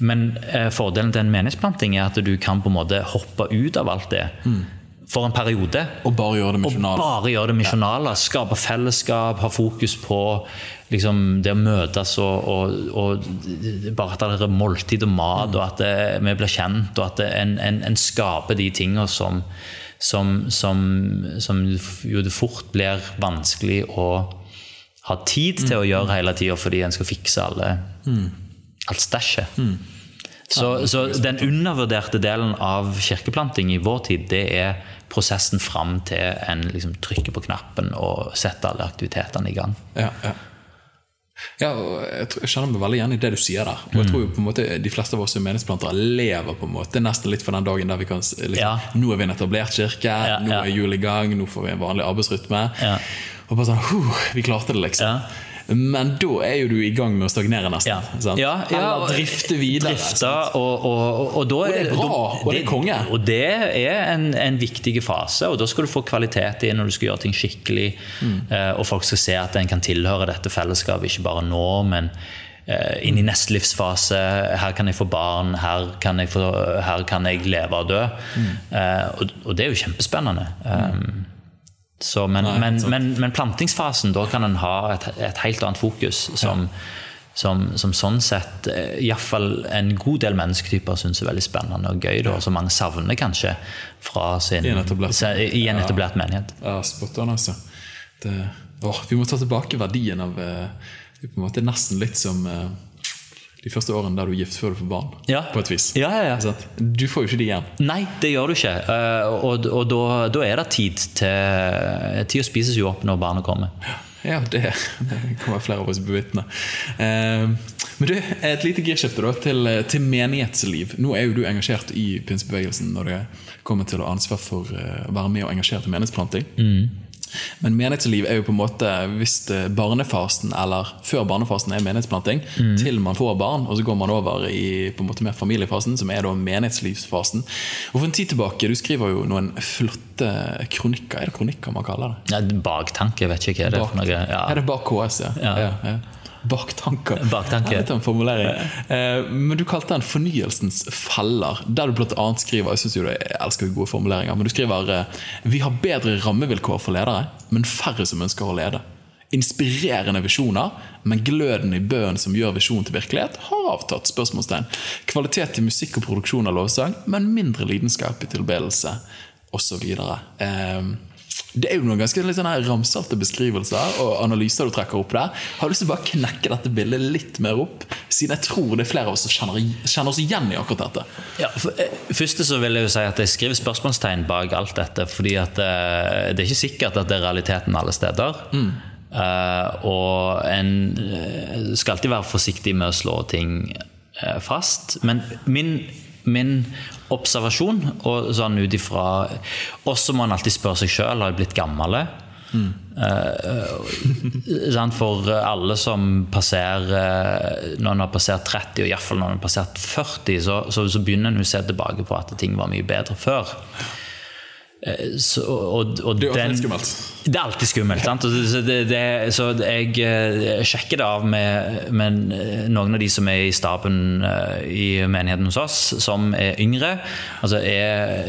Men eh, fordelen til en menighetsplanting er at du kan på en måte hoppe ut av alt det. Mm for en periode. Og bare gjøre det misjonale. Det misjonale. Ja. Skape fellesskap, ha fokus på liksom, det å møtes og, og, og, bare at det er måltid og mat, mm. og at det, vi blir kjent, og at en, en, en, skaper de tingene som, som, som, som, jo det fort blir vanskelig å ha tid til mm. å gjøre hele tida fordi en skal fikse alle, mm. alt stæsjet. Mm. Så, så, den undervurderte delen av kirkeplanting i vår tid, det er prosessen fram til en liksom trykker på knappen og setter alle aktivitetene i gang. Ja, ja. Ja, jeg, tror, jeg kjenner meg veldig igjen i det du sier der. Og jeg tror jo på en måte de fleste av oss som menighetsplantere lever på en måte nesten litt for den dagen der vi kan liksom, ja. Nå er vi en etablert kirke, ja, nå er jul i gang, nå får vi en vanlig arbeidsrytme. Og bare sånn Vi klarte det, liksom. Men da er jo du i gang med å stagnere nesten. Ja. Ja, Eller drifte videre. Drifte, og, og, og, og, det er bra, og det er konge. Og det er en, en, viktig fase, og da skal du få kvalitet i når du skal gjøre ting skikkelig. Mm. Eh, og folk skal se at en kan tilhøre dette fellesskapet, ikke bare nå, men eh, inn i neste livsfase. Her kan jeg få barn, her kan jeg, få, her kan jeg leve og dø. Mm. Eh, og, og, det er jo kjempespennende. Mm. Så, men, Nei, men, men, men, plantingsfasen, da kan en ha et, et, helt annet fokus. Som, ja. som, som sånn sett eh, iallfall en god del mennesketyper syns er veldig spennende og gøy. Da, som mange savner kanskje fra sin, I en etablert, i en etablert ja. menighet. Ja, spot on, altså. Det, å, vi må ta tilbake verdien av eh, Det er på en måte nesten litt som uh, de første årene der du er gift før du får barn. Ja. På et vis. Ja, ja, ja. Du får jo ikke de igjen. Nei, det gjør du ikke. Uh, og, og da, da, er det tid til Tid spises jo opp når barnet kommer. Ja, det, det kommer flere av oss bevitne. Uh, men du, et lite girskifte da, til, til, menighetsliv. Nå er jo du engasjert i pinsebevegelsen når det kommer til å ha ansvar for uh, å være med og engasjere til menighetsplanting. Mm. Men menighetsliv er jo på en måte hvis barnefasen, eller før barnefasen er menighetsplanting, mm. til man får barn, og så går man over i på en måte mer familiefasen, som er da menighetslivsfasen. Og For en tid tilbake, du skriver jo noen flotte kronikker. Er det kronikker man kaller det? Ja, Baktanke, vet ikke hva det er for noe. Ja. Er det bak KS, ja. ja. ja, ja. Baktanker. Baktanker. Litt av en formulering. Eh, men du kalte den 'Fornyelsens feller', der du bl.a. skriver Jeg synes jo jeg elsker gode formuleringer, men du skriver eh, Vi har bedre rammevilkår for ledere, men færre som ønsker å lede. Inspirerende visjoner, men gløden i bøen som gjør visjonen til virkelighet, har avtatt. spørsmålstegn. Kvalitet i musikk og produksjon av lovsang, men mindre lidenskap i tilbedelse, osv. Eh, det er jo noen ganske litt ramsalte beskrivelser og analyser du trekker opp der. Har du lyst til å bare knekke dette bildet litt mer opp? Siden jeg tror det er flere av oss som kjenner, kjenner oss igjen i akkurat dette. Ja, eh, første så vil jeg jo si at jeg skriver spørsmålstegn bak alt dette. fordi at eh, det er ikke sikkert at det er realiteten alle steder. Mm. Uh, og en skal alltid være forsiktig med å slå ting fast. Men min min observasjon, og sånn ut ifra Også må en alltid spørre seg sjøl har jeg blitt gammel. Mm. for alle som passerer Når en har passert 30, og iallfall når en har passert 40, så, så, så begynner en å se tilbake på at ting var mye bedre før. Eh, så, og, og Det er alltid skummelt. det er alltid skummelt. sant? Så, det, det, så jeg eh, sjekker det av med, med noen av de som er i staben eh, i menigheten hos oss, som er yngre. Altså er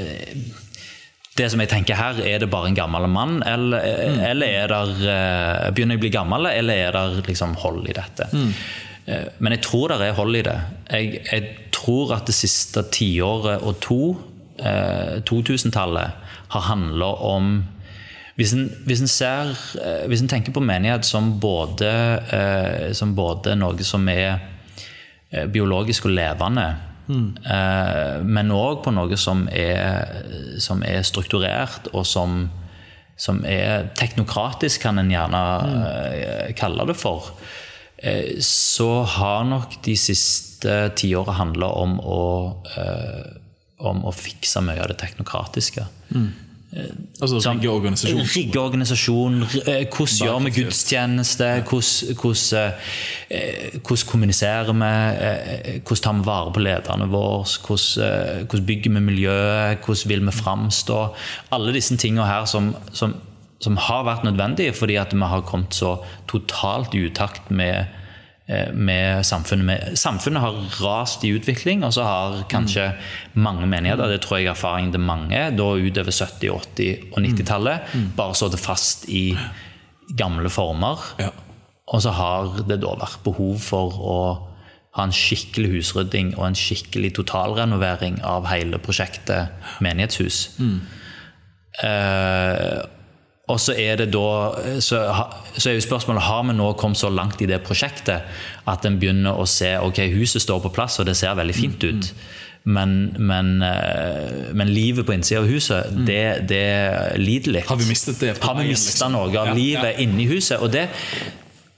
det som jeg tenker her, Er det bare en gammel mann, eller, eller er det, eh, begynner jeg å bli gammel, eller er det liksom hold i dette? Mm. Men jeg tror det er hold i det. Jeg, jeg tror at det siste tiåret og to, eh, 2000-tallet, har handla om hvis en, hvis, en ser, eh, hvis en tenker på menighet som både, eh, som både noe som er eh, biologisk og levende, eh, men òg på noe som er, som er strukturert, og som, som er teknokratisk, kan en gjerne eh, kalle det for, eh, så har nok de siste tiåra handla om å eh, om å fikse mye av det teknokratiske. Altså Sånn. rigge organisasjon. Rigge organisasjon. eh, Hvordan gjør vi gudstjeneste? Hvordan, hvordan, eh, hvordan kommuniserer vi? eh, Hvordan tar vi vare på lederne våre? Hvordan, eh, hvordan bygger vi miljøet? Hvordan vil vi framstå? Alle disse tingene her som, som, som har vært nødvendige fordi vi har kommet så totalt i utakt med eh, med samfunnet. Samfunnet har rast i utvikling, og så har kanskje mange menigheter, det tror jeg er erfaringen til mange, da utover 70-, 80- og 90-tallet, bare sittet fast i gamle former. Ja. Og så har det da vært behov for å ha en skikkelig husrydding og en skikkelig totalrenovering av hele prosjektet menighetshus. Eh, og så er det da så, så er jo spørsmålet har vi nå kommet så langt i det prosjektet at en begynner å se ok, huset står på plass og det ser veldig fint ut. Men, men, eh, men livet på innsida av huset, det, det lider litt. Har vi mistet det Har vi mista liksom? noe av Ja, livet inni huset? Og det,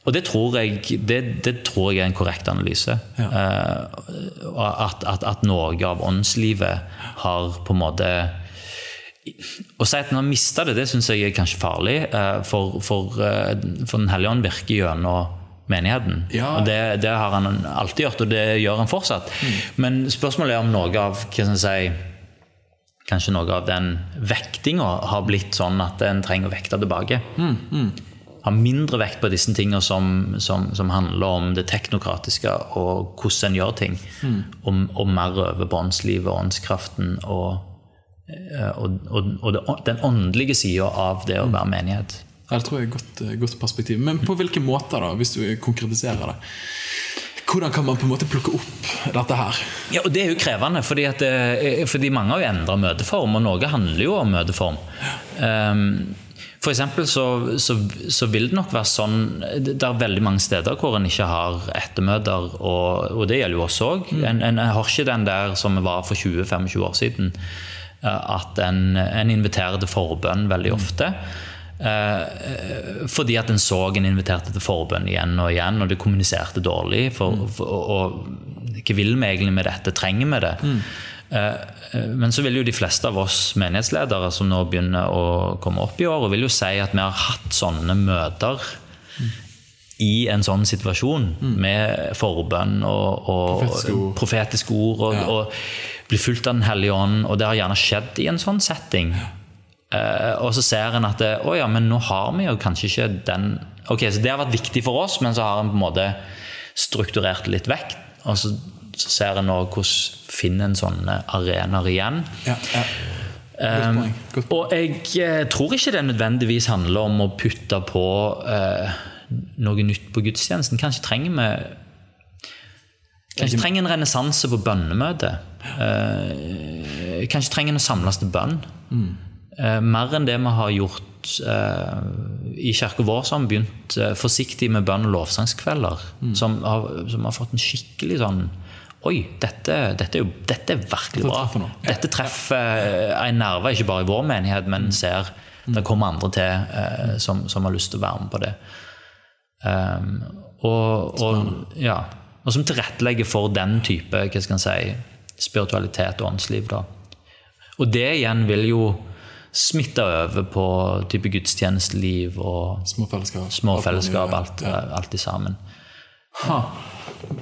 og det tror jeg det, det tror jeg er en korrekt analyse. Ja. Uh, at, at, at noe av åndslivet har på en måte å si at en har mista det, det syns jeg er kanskje farlig. eh, For, for, eh, for Den hellige ånd virker gjennom menigheten. Ja. Og det, det har han alltid gjort, og det gjør han fortsatt. Mm. Men spørsmålet er om noe av hva skal jeg si, Kanskje noe av den vektinga har blitt sånn at en trenger å vekte tilbake. Ha mindre vekt på disse tingene som, som, som handler om det teknokratiske og hvordan en gjør ting. Og, og mer over på åndslivet og åndskraften og, og, og, og den åndelige sida av det å være menighet. Ja, det tror jeg er et godt, eh, godt perspektiv. Men på hvilke måter, da, hvis du konkretiserer det? Hvordan kan man på en måte plukke opp dette her? Ja, og Det er jo krevende, fordi, at, eh, fordi mange har jo endra møteform, og noe handler jo om møteform. Um, for eksempel så, så, så vil det nok være sånn Det er veldig mange steder hvor en ikke har ettermøter, og, og det gjelder jo oss òg. En, en har ikke den der som var for 20-25 år siden, eh, at en, en inviterer til forbønn veldig ofte. Eh, fordi at en så en inviterte til forbønn igjen og igjen, og det kommuniserte dårlig. For, for, og, hva vil vi egentlig med dette? Trenger vi det? Mm. eh, men så vil jo de fleste av oss menighetsledere som nå begynner å komme opp i år, og vil jo si at vi har hatt sånne møter i en sånn situasjon, med forbønn og, og Profetiske ord. profetisk ord, og, Ja. og bli fulgt av Den hellige ånd. Og det har gjerne skjedd i en sånn setting. Eh, og så ser en at det, å ja, men nå har vi jo kanskje ikke den Ok, så Det har vært viktig for oss, men så har en på en måte strukturert litt vekk. Og så, så ser en nå hvordan finner en sånne arenaer igjen. Ja, ja. Godt. Og jeg uh, tror ikke det nødvendigvis handler om å putte på eh, noe nytt på gudstjenesten. Kanskje trenger vi Kanskje trenger en renessanse på bønnemøtet. Eh, kanskje trenger en å samles til bønn. Eh, mer enn det vi har gjort eh, i kirka vår, som har begynt forsiktig med bønn- og lovsangskvelder. Som, har, som har fått en skikkelig sånn Oi, dette, dette, er, jo, dette er virkelig bra. Dette treffer en nerve, ikke bare i vår menighet, men ser det kommer andre til som, som har lyst til å være med på det. Um, og, og, ja, og som tilrettelegger for den type hva skal en si, spiritualitet og åndsliv. Da. Og det igjen vil jo smitte over på type gudstjenesteliv og Små fellesskap. små Alt fellesskap, alt, alt, alt i sammen. Ha.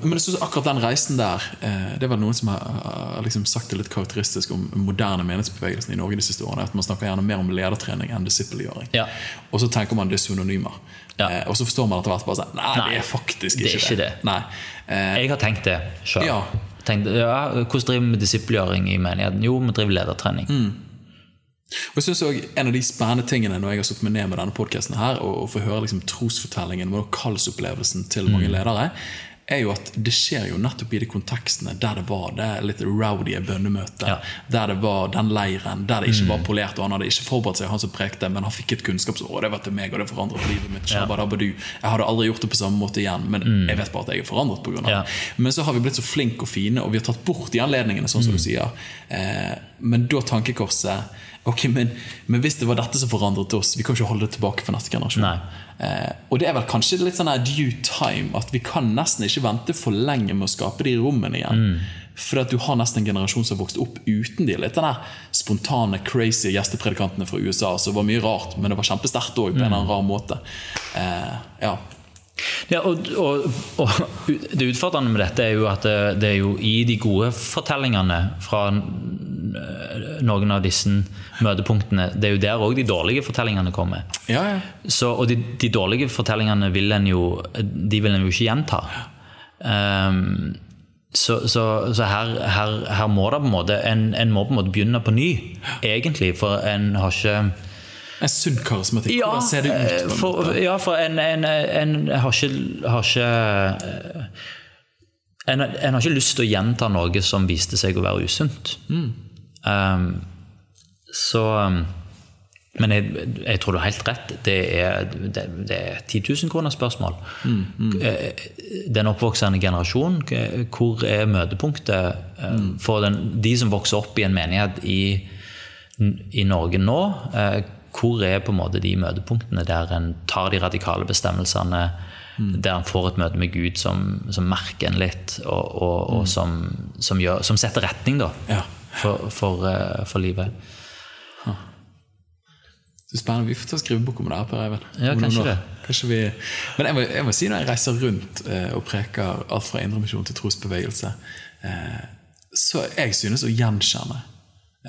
Men jeg synes akkurat den reisen der eh, Det var noen som har, liksom sagt det litt karakteristisk om moderne menighetsbevegelsen i Norge de siste årene. At man snakker gjerne mer om ledertrening enn disippelgjøring. Ja. Og så tenker man det er synonymer. Ja. Eh, og så forstår man etter hvert bare sånn Nei, Nei, det er faktisk det er ikke ikke det. det. Nei. Eh, Jeg har tenkt det sjøl. Ja. Hvordan driver vi med disippelgjøring i menigheten? Jo, vi driver ledertrening. Og jeg synes også En av de spennende tingene når jeg har satt meg ned med denne podcasten her, og, og får høre liksom trosfortellingen og kallsopplevelsen til mange Mm. ledere, er jo at det skjer jo nettopp i de kontekstene der det var det litt rowdy bønnemøtet. Ja. Mm. Der det var den leiren, der det ikke var polert, og han hadde ikke forberedt seg, han som prekte, men han fikk et kunnskapsår. Det var til meg, og det forandret livet mitt. Ja. Jeg hadde aldri gjort det på samme måte igjen, men jeg vet bare at jeg er forandret pga. det. Ja. det. Men så har vi blitt så flinke og fine, og vi har tatt bort de anledningene, sånn som Mm. du sier. Eh, men da tankekorset Ok, men, men hvis det var dette som forandret oss, vi kan ikke holde det tilbake for neste generasjon. Eh, og det er vel kanskje litt sånn her due time, at vi kan nesten ikke vente for lenge med å skape de rommene igjen. Mm. For at du har nesten en generasjon som har vokst opp uten de litt den der spontane, crazy gjestepredikantene fra USA, som var mye rart, men det var kjempesterkt òg, på en eller annen rar måte. Eh, ja. Ja, og, og, og det utfordrende med dette er jo at det, det er jo i de gode fortellingene fra noen av disse møtepunktene, det er jo der òg de dårlige fortellingene kommer. Ja, ja. Så, og de, de dårlige fortellingene vil en jo, de vil en jo ikke gjenta. Um, så så, så her, her, her må det på en måte en, en må på en måte begynne på ny, egentlig. For en har ikke En sunn karismatikk. Hvordan ser det ut? på for, måte? ja, for en, en, en har ikke, har ikke eh, en, en har ikke lyst til å gjenta noe som viste seg å være usunt. Um, så um, Men jeg, jeg tror du har helt rett. Det er, det, det er 10 000 kroner spørsmål. Eh, Den oppvoksende generasjon, eh, hvor er møtepunktet mm. for den, de som vokser opp i en menighet i, i Norge nå? Hvor er på en måte de møtepunktene der en tar de radikale bestemmelsene? Der en får et møte med Gud som, som merker en litt, og, og, og som, som, gjør, som setter retning da, Ja. for, for, eh, for livet. Så spennende. Vi får ta skrivebok skrive bok om det her, Per Eivind. Ja, kanskje det. Kanskje vi... Men jeg må, jeg må si når jeg reiser rundt eh, og preker alt fra indremisjon til trosbevegelse, eh, så jeg synes å gjenkjenne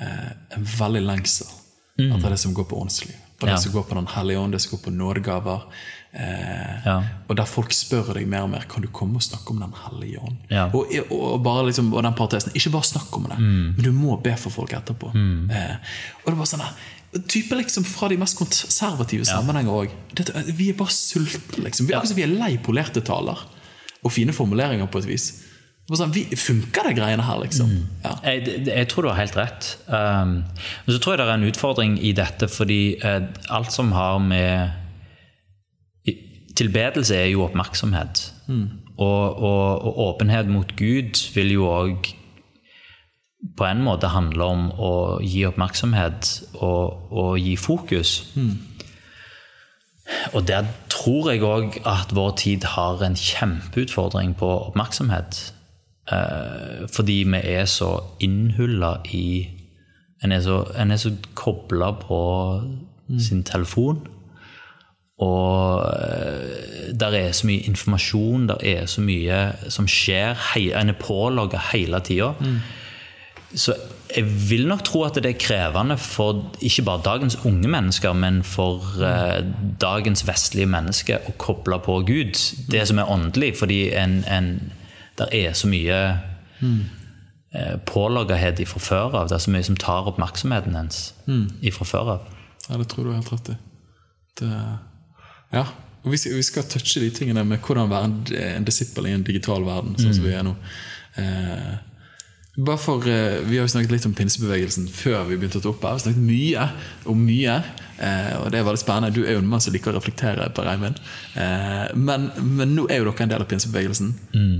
eh, en veldig lengsel etter det er det som går på åndsliv. Det Mm. det som går på Den hellige ånd, det som går på nådegaver. Eh, Ja. Og der folk spør deg mer og mer Kan du komme og snakke om Den hellige ånd. Og, og, bare liksom, og den partesen, Ikke bare snakk om det, Mm. men du må be for folk etterpå. Eh, og det er bare sånn der, Type liksom fra de mest konservative sammenhenger òg. Vi er bare sultne, liksom. Vi, Ja. altså, vi er lei polerte taler og fine formuleringer på et vis. Sånn, funker det greiene her, liksom? Mm. Ja. Jeg, jeg tror du har helt rett. Um, men så tror jeg det er en utfordring i dette, fordi uh, alt som har med Tilbedelse er jo oppmerksomhet. Og, og, og åpenhet mot Gud vil jo òg på en måte handle om å gi oppmerksomhet og, og gi fokus. Og der tror jeg òg at vår tid har en kjempeutfordring på oppmerksomhet. Eh, fordi vi er så innhulla i En er så, en er så kobla på sin telefon. Og eh, der er så mye informasjon, der er så mye som skjer. En er pålogga hele tida. Så jeg vil nok tro at det er krevende for ikke bare dagens unge mennesker, men for eh, dagens vestlige mennesker å koble på Gud. Det som er åndelig, fordi en, en, der er så mye mm. påloggethet ifra før av. Det er så mye som tar oppmerksomheten hennes mm. ifra før av. Ja, det tror du er helt rett i. Det, ja, og vi skal, vi skal touche de tingene med hvordan være en, en disippel i en digital verden, sånn som vi er nå. Eh, bare for, eh, Vi har jo snakket litt om pinsebevegelsen før vi begynte å ta opp her. Vi har snakket mye om mye, eh, og det er veldig spennende. Du er jo en mann som liker å reflektere, Per Eivind. Eh, men, men nå er jo dere en del av pinsebevegelsen.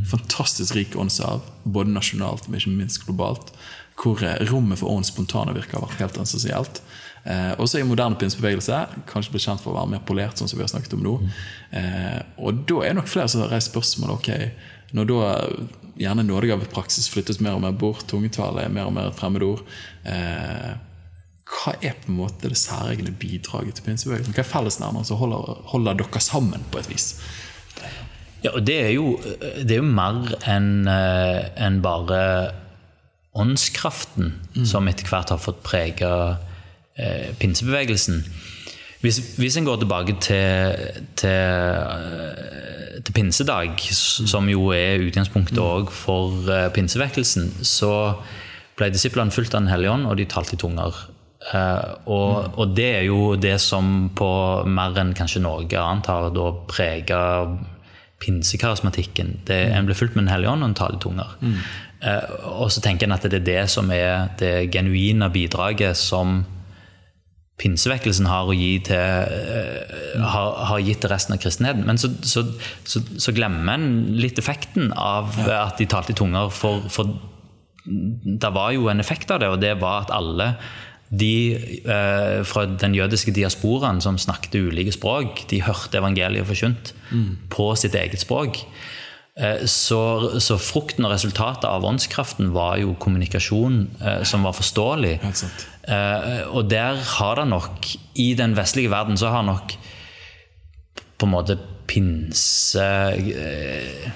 Fantastisk rik åndsarv, både nasjonalt, men ikke minst globalt. Hvor rommet for åndens spontane virker har vært helt essensielt. Eh, og så er moderne pinsebevegelse kanskje blitt kjent for å være mer polert, sånn som vi har snakket om nå. Eh, og da er det nok flere som har reist spørsmål ok, når da gjerne nådegavepraksis flyttes mer og mer bort, tungetale er mer og mer et fremmedord, eh, hva er på en måte det særegne bidraget til pinsebevegelsen? Hva er fellesnevneren som holder, holder dere sammen på et vis? Ja, og det er jo, det er jo mer enn en bare åndskraften som etter hvert har fått prege eh, pinsebevegelsen. Hvis, hvis en går tilbake til, til, eh, til pinsedag, som jo er utgangspunktet òg for eh, pinsevekkelsen, så ble disiplene fulgt av Den hellige ånd, og de talte i tunger. Eh, og, og det er jo det som på mer enn kanskje noe annet har da prega pinsekarismatikken. Det, En ble fulgt med Den hellige ånd, og en taler i tunger. Og så tenker en at det er det som er det genuine bidraget som pinsevekkelsen har, gi til, eh, har, har gitt til resten av kristenheten. Men så, så, så, så glemmer en litt effekten av at de talte i tunger. For, for det var jo en effekt av det, og det var at alle de eh, fra den jødiske diasporaen som snakket ulike språk, de hørte evangeliet forkynt på sitt eget språk. Eh, Så, så frukten og resultatet av åndskraften var jo kommunikasjon eh, som var forståelig. Eh, og der har det nok, i den vestlige verden, så har nok på en måte pinse eh,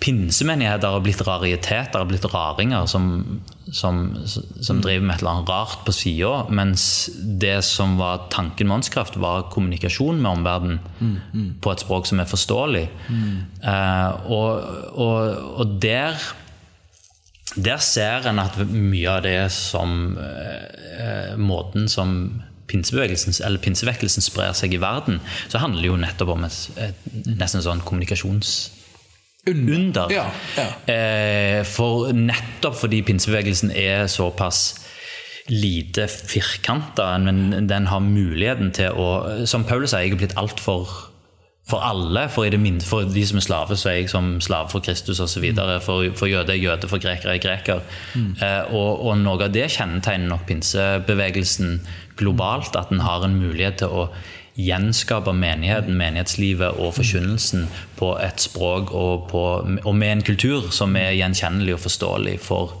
Pinsemenigheter har blitt rariteter, har blitt raringer som, som, som driver med et eller annet rart på sida. Mens det som var tanken med åndskraft, var kommunikasjon med omverdenen på et språk som er forståelig. Eh, og, og, og der der ser en at mye av det som eh, Måten som pinsevekkelsen sprer seg i verden, så handler det jo nettopp om et, et, nesten sånn kommunikasjonsunder. Ja, ja. Eh, for nettopp fordi pinsebevegelsen er såpass lite firkanta, men den har muligheten til å Som Paulus sier, jeg er blitt altfor for alle. For, i det minste, for de som er slave, så er jeg som slave for Kristus osv. For, for jøde er jøde, for greker er greker. Eh, og, og noe av det kjennetegner nok pinsebevegelsen globalt. At den har en mulighet til å gjenskape menigheten, menighetslivet og forkynnelsen på et språk og, på, og med en kultur som er gjenkjennelig og forståelig for,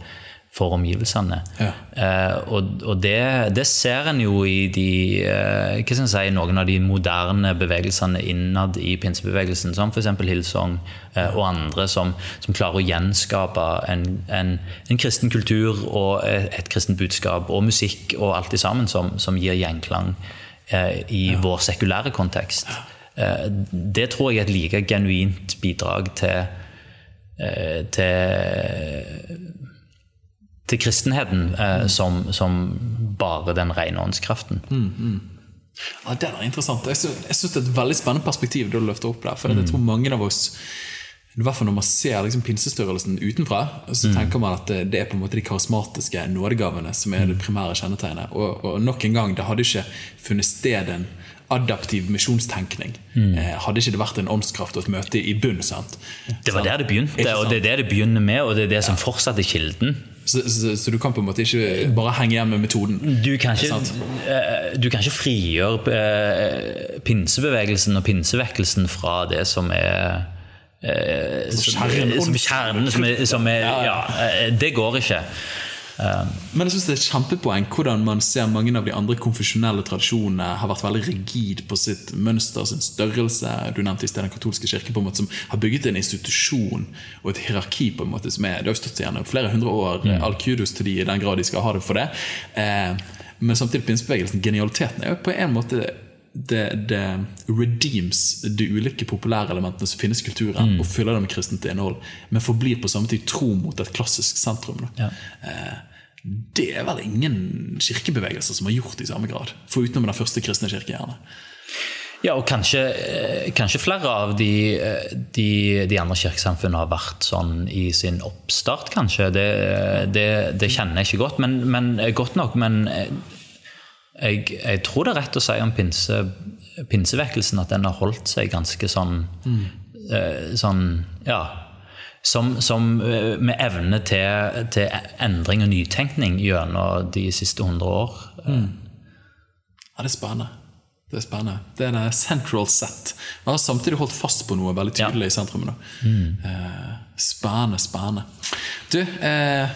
for omgivelsene. Ja. Eh, og og det, det ser en jo i de, eh, si, noen av de moderne bevegelsene innad i pinsebevegelsen, som f.eks. Hillsong eh, og andre som, som klarer å gjenskape en, en, en kristen kultur og et, et kristent budskap og musikk og alt det sammen som, som gir gjenklang eh, i vår sekulære kontekst. Eh, det tror jeg er et like genuint bidrag til, eh, til til kristenheten eh, som, som bare den rene åndskraften. Ja, Det er interessant. Jeg synes, det er et veldig spennende perspektiv du løfter opp der. For jeg tror mange av oss i hvert fall når man ser liksom pinsestørrelsen utenfra, så tenker man at det, er på en måte de karismatiske nådegavene som er det primære kjennetegnet. Og, og nok en gang, det hadde ikke funnet sted en adaptiv misjonstenkning. Eh, hadde ikke det vært en åndskraft og et møte i bunn. sant? Det var der det begynte, og det er det det begynner med, og det er det som fortsatt er kilden. Så, så, så du kan på en måte ikke bare henge igjen med metoden. Du kan ikke, eh, du kan ikke frigjøre eh, pinsebevegelsen og pinsevekkelsen fra det som er eh, som, kjernen. som kjernen, som er, som er Ja, eh, det går ikke. Men jeg synes det er et kjempepoeng hvordan man ser mange av de andre konfesjonelle tradisjonene har vært veldig rigid på sitt mønster, sin størrelse. Du nevnte i sted den katolske kirke, på en måte som har bygget en institusjon og et hierarki. på en måte som er, Det har stått igjen flere hundre år. All kudos til de i den grad de skal ha det for det. Eh, men samtidig pinsebevegelsen, genialiteten, er jo på en måte det, det redeems de ulike populære elementene som finnes i kulturen, og fyller dem med kristent innhold, men forblir på samme tid tro mot et klassisk sentrum. Da. Eh, det er vel ingen kirkebevegelser som har gjort det i samme grad. Foruten den første kristne kirke, gjerne. Ja, og kanskje, eh, kanskje flere av de, eh, de, de andre kirkesamfunnene har vært sånn i sin oppstart, kanskje. Det, det, det kjenner jeg ikke godt, men, men godt nok. Men jeg, jeg tror det er rett å si om pinse, pinsevekkelsen at den har holdt seg ganske sånn, eh, sånn ja, som, som eh, med evne til, til endring og nytenkning gjennom de siste hundre år. Ja, det er spennende. Det er spennende. Det er det central set. Man har samtidig holdt fast på noe veldig tydelig i sentrum. Mm. Eh, spennende, spennende. Du, eh,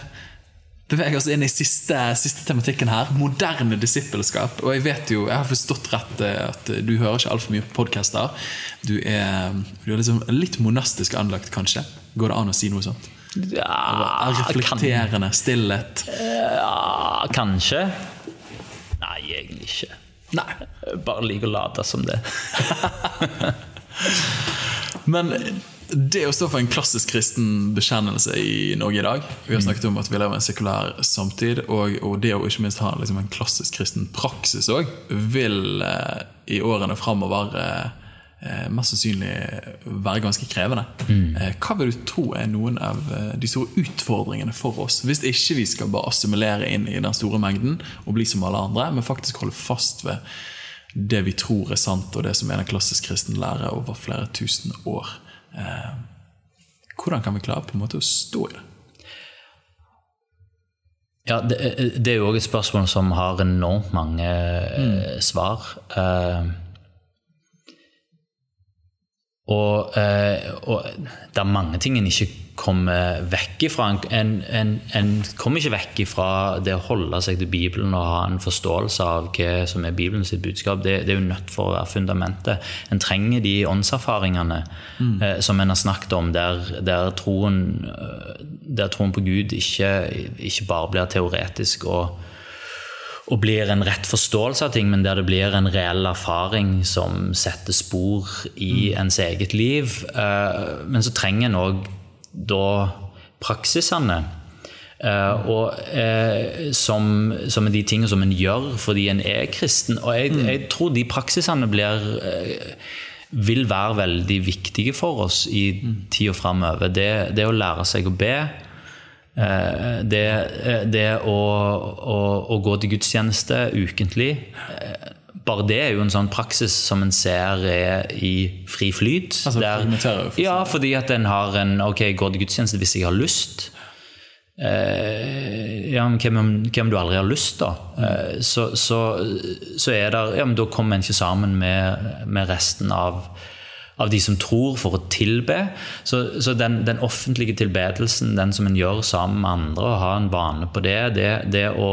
beveger oss inn i siste, siste tematikken her. Moderne disippelskap. Og jeg vet jo, jeg har forstått rett eh, at du hører ikke altfor mye på podkaster. Du er, du er liksom litt monastisk anlagt, kanskje? Går det an å si noe sånt? Ja, Reflekterende, stillhet. Ja, kanskje. Nei, egentlig ikke. Nei. Jeg Bare liker å late som det. Men det å stå for en klassisk kristen bekjennelse i Norge i dag Vi har snakket om at vi lever i en sekulær samtid, og, og det å ikke minst ha liksom en klassisk kristen praksis òg, vil eh, i årene framover eh, eh, mest sannsynlig være ganske krevende. Eh, hva vil du tro er noen av eh, de store utfordringene for oss, hvis ikke vi skal bare assimilere inn i den store mengden og bli som alle andre, men faktisk holde fast ved det vi tror er sant, og det som er den klassisk kristen lære over flere tusen år. Eh, hvordan kan vi klare på en måte å stå i det? Ja, det, det er jo òg et spørsmål som har enormt mange mm. svar. Eh, og, eh, og det er mange ting en ikke kommer vekk ifra. En, en, en kommer ikke vekk ifra det å holde seg til Bibelen og ha en forståelse av hva som er Bibelens budskap. Det, det er jo nødt for å være fundamentet. En trenger de åndserfaringene eh, som en har snakket om, der, der, troen, eh, der troen på Gud ikke, ikke bare blir teoretisk og og blir en rett forståelse av ting, men der det blir en reell erfaring som setter spor i ens eget liv. Eh, Men så trenger en òg da praksisene. Uh, og uh, som, som de tingene som en gjør fordi en er kristen. Og jeg, jeg tror de praksisene blir uh, vil være veldig viktige for oss i tida framover. Det, det å lære seg å be. Det, det å, å, å gå til gudstjeneste ukentlig Bare det er jo en sånn praksis som en ser er i fri flyt. Altså, der, for ja, fordi at en har en Ok, jeg går til gudstjeneste hvis jeg har lyst. Eh, ja, men hvem hvem du aldri har lyst, da? Eh, så, så, så er det Ja, men da kommer en ikke sammen med, med resten av, av de som tror, for å tilbe. Så, så den, den offentlige tilbedelsen, den som en gjør sammen med andre, og ha en vane på det, det, det, å,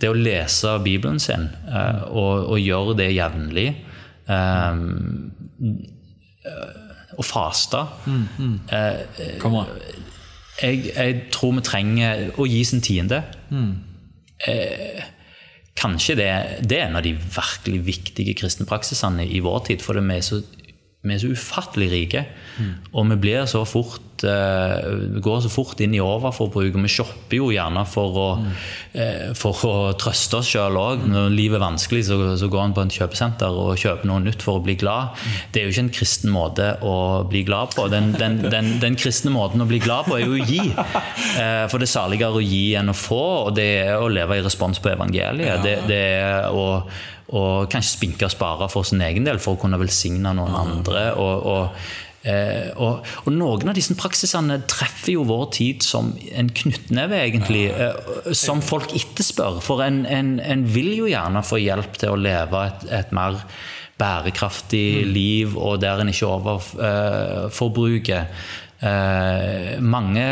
det å lese Bibelen sin uh, og, og gjøre det jevnlig eh, Og faste mm, Kom an. jeg, jeg tror vi trenger å gi sin tiende. Eh, kanskje det, det er en av de virkelig viktige kristne praksisene i vår tid. For det er så, vi er så ufattelig rike. Og vi blir så fort uh, går så fort inn i overforbruk. Og vi shopper jo gjerne for å, eh, for å trøste oss sjøl òg. Når livet er vanskelig, så, så går en på et kjøpesenter og kjøper noe nytt for å bli glad. Det er jo ikke en kristen måte å bli glad på. Den, den, den, den kristne måten å bli glad på er jo å gi. Uh, For det er saligere å gi enn å få, og det er å leve i respons på evangeliet. Det, det er å, å kanskje spinke og spare for sin egen del for å kunne velsigne noen andre. og, og Eh, og, og noen av disse praksisene treffer jo vår tid som en knyttneve, egentlig. Eh, som folk etterspør. For en, en, en vil jo gjerne få hjelp til å leve et, et mer bærekraftig liv, og der en ikke overforbruker. Eh, mange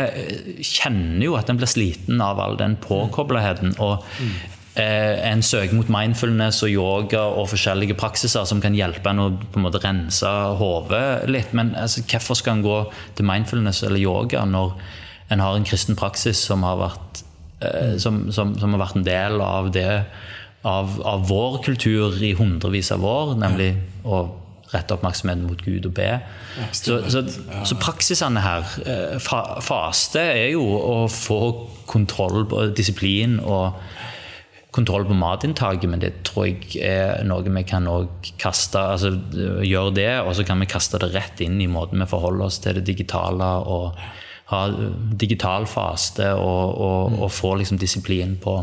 kjenner jo at en blir sliten av all den påkobleheten. og eh, en søker mot mindfulness og yoga og forskjellige praksiser som kan hjelpe en å på en måte rense hodet litt. Men altså, hvorfor skal en gå til mindfulness eller yoga når en har en kristen praksis som har vært, eh, som, som, som har vært en del av det av, av vår kultur i hundrevis av år, nemlig å rette oppmerksomheten mot Gud og be. Så, så, så praksisene her, eh, fa, faste, er jo å få kontroll på disiplin og kontroll på matinntaket, men det tror jeg er noe vi kan kaste altså gjøre det, og så kan vi kaste det rett inn i måten vi forholder oss til det digitale og ha digital faste og, og, og få liksom disiplin på,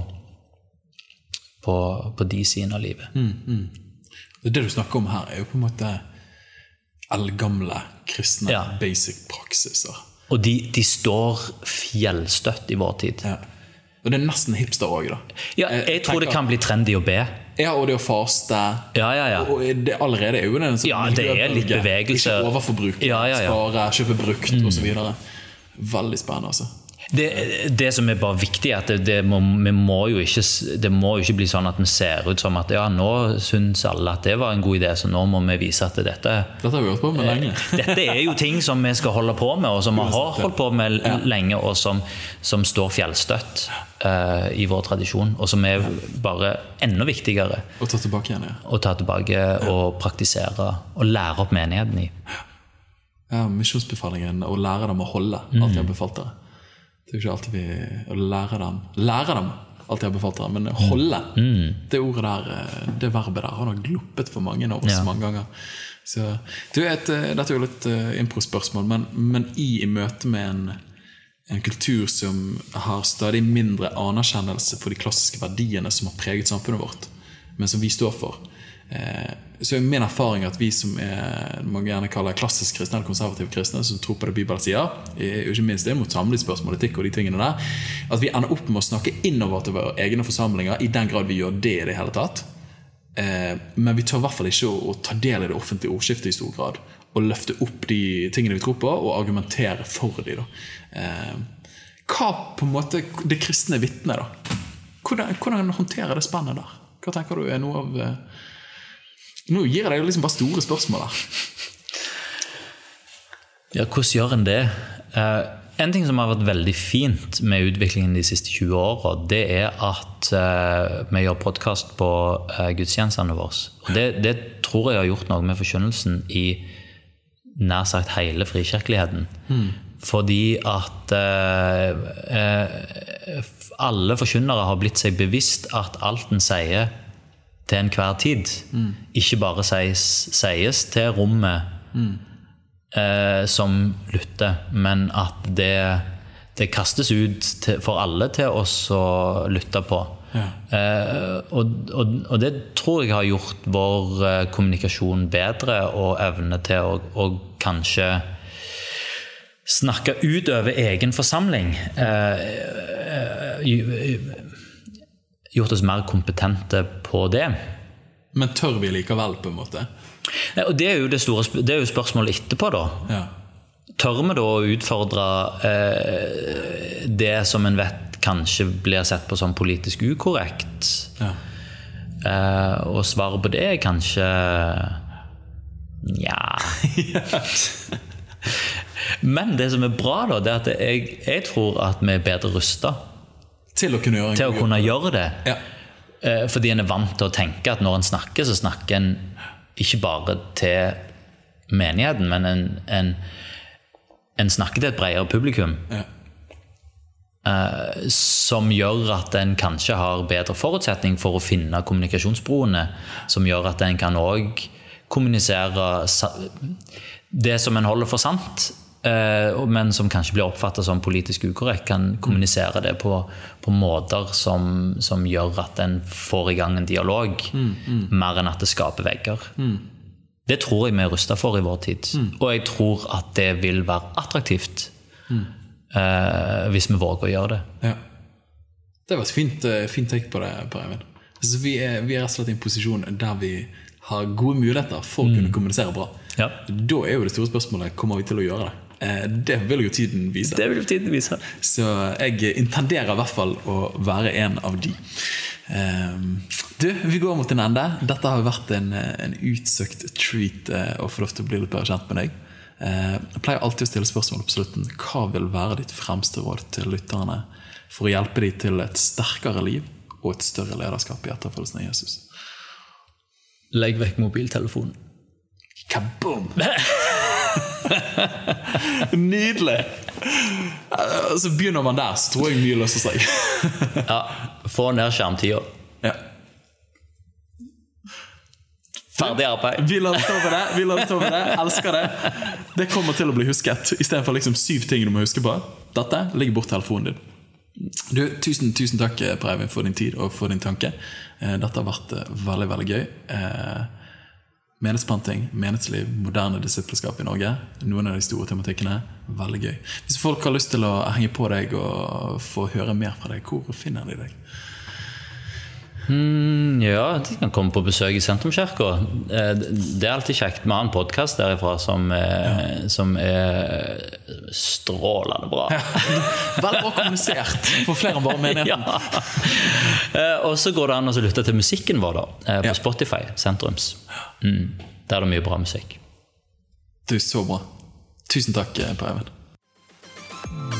på, på de sidene av livet. Det du snakker om her, er jo på en måte eldgamle kristne Ja. basic praksiser. Og de, de står fjellstøtt i vår tid. Ja. Og det er nesten hipster òg, da. Ja, jeg tror det kan bli trendy å be. Ja, og det å faste. Ja, ja, ja. Og det allerede er jo en sånn Ja, det er litt bevegelse. Ikke overforbruk. Ja, ja, ja. Spare, kjøpe brukt osv. Veldig spennende, altså. Det, det som er bare viktig, er at det, det, må, må jo ikke, det må jo ikke bli sånn at vi ser ut som at ja, nå syns alle at det var en god idé, så nå må vi vise at dette Dette har vi holdt på med lenge. Dette er jo ting som vi skal holde på med, og som vi har holdt på med lenge, og som, som står fjellstøtt uh, i vår tradisjon, og som er bare enda viktigere å ta tilbake igjen, ja. å ta tilbake og praktisere og lære opp menigheten i. ja misjonsbefalingen, å lære dem å holde alt de har befalt dere. Det er jo ikke alltid vi å lære dem Lære dem alt jeg har befalt dem, men holde Det ordet der, eh, det verbet der, har nok gloppet for mange av oss Ja. mange ganger. Så, du vet, eh, Dette er jo litt uh, impro-spørsmål, men, men i, i møte med en, en kultur som har stadig mindre anerkjennelse for de klassiske verdiene som har preget samfunnet vårt, men som vi står for, så er min erfaring at vi som er man gjerne kaller klassisk kristne eller konservative kristne, som tror på det Bibelen sier, eh, ikke minst det mot samlivsspørsmål, etikk og de tingene der, at vi ender opp med å snakke innover til våre egne forsamlinger, i den grad vi gjør det i det hele tatt. Eh, men vi tør i hvert fall ikke å, ta del i det offentlige ordskiftet i stor grad. Og løfte opp de tingene vi tror på, og argumentere for de da. Eh, hva på en måte det kristne vitnet, da? Hvordan, hvordan håndtere det spennet der? Hva tenker du er noe av eh, Nå gir jeg deg liksom bare store spørsmål her. Ja, hvordan gjør en det? Eh, en ting som har vært veldig fint med utviklingen de siste 20 åra, det er at eh, vi gjør podkast på eh, gudstjenestene våre. Og det, det tror jeg har gjort noe med forkynnelsen i nær sagt hele frikirkeligheten. Fordi at eh, eh, alle forkynnere har blitt seg bevisst at alt en sier til enhver tid, ikke bare sies, til rommet eh, som lytter, men at det, det kastes ut til, for alle til oss å lytte på. Eh, og, og, og det tror jeg har gjort vår eh, kommunikasjon bedre, og evne til å, og kanskje snakke ut over egen forsamling. Eh, eh, gj- gjort oss mer kompetente på det. Men tør vi likevel, på en måte? Nei, Og det er jo det store det er jo spørsmålet etterpå, da. Ja. Tør vi da å utfordre eh, det som en vet kanskje blir sett på som politisk ukorrekt? ja. Eh, og svaret på det er kanskje Nja Men det som er bra, da, det er at jeg, jeg tror at vi er bedre rusta Til å kunne gjøre til å kunne gjøre det. Ja. Eh, Fordi en er vant til å tenke at når en snakker, så snakker en ikke bare til menigheten, men en, en, en snakker til et bredere publikum. Ja. eh, Som gjør at en kanskje har bedre forutsetning for å finne kommunikasjonsbroene. Som gjør at en kan òg kommunisere det som en holder for sant, men som kanskje blir oppfattet som politisk ukorrekt, kan kommunisere det på, på måter som, som gjør at en får i gang en dialog, mer enn at det skaper vegger. Det tror jeg vi er rusta for i vår tid. Og jeg tror at det vil være attraktivt eh, hvis vi våger å gjøre det. Ja. Det var et fint, eh, fint take på det, Per Eivind. Så vi er, vi er rett og slett i en posisjon der vi har gode muligheter for å kunne kommunisere bra. Ja. Da er jo det store spørsmålet kommer vi til å gjøre det. Eh, Det vil jo tiden vise. Det vil jo tiden vise. Så jeg intenderer i hvert fall å være en av de. Ehm, Du, vi går mot en ende. Dette har vært en, en utsøkt treat eh, å få lov til å bli litt bedre kjent med deg. Eh, Jeg pleier alltid å stille spørsmål på slutten. Hva vil være ditt fremste råd til lytterne for å hjelpe dem til et sterkere liv og et større lederskap i etterfølgelsen av Jesus? Legg vekk mobiltelefonen. Kaboom! Nydelig! Eh, Så begynner man der, så tror jeg mye løser seg. Ja, få ned skjermtida. ja. Ferdig arbeid. Vi lar det stå med det. vi lar det stå med det, Elsker det. Det kommer til å bli husket. Istedenfor liksom syv ting du må huske på. Dette ligger bort telefonen din. Du, tusen, tusen takk Per for din tid og for din tanke. Eh, Dette har vært eh, veldig veldig gøy. Menighetsplanting, menighetsliv, moderne disippelskap i Norge. Noen av de store tematikkene. Veldig gøy. Hvis folk har lyst til å henge på deg og få høre mer fra deg, hvor finner de deg? Mm, ja, de kan komme på besøk i Sentrumskirka. Eh, Det er alltid kjekt. Vi har en podkast derifra som, er- som er strålende bra. Veldig bra kommunisert for flere enn bare menigheten. Ja. Eh, Og så går det an å lytte til musikken vår da, eh, på Ja. Spotify, Sentrums. Mm. Der er det mye bra musikk. Du, så bra. Tusen takk, eh, Per Eivind.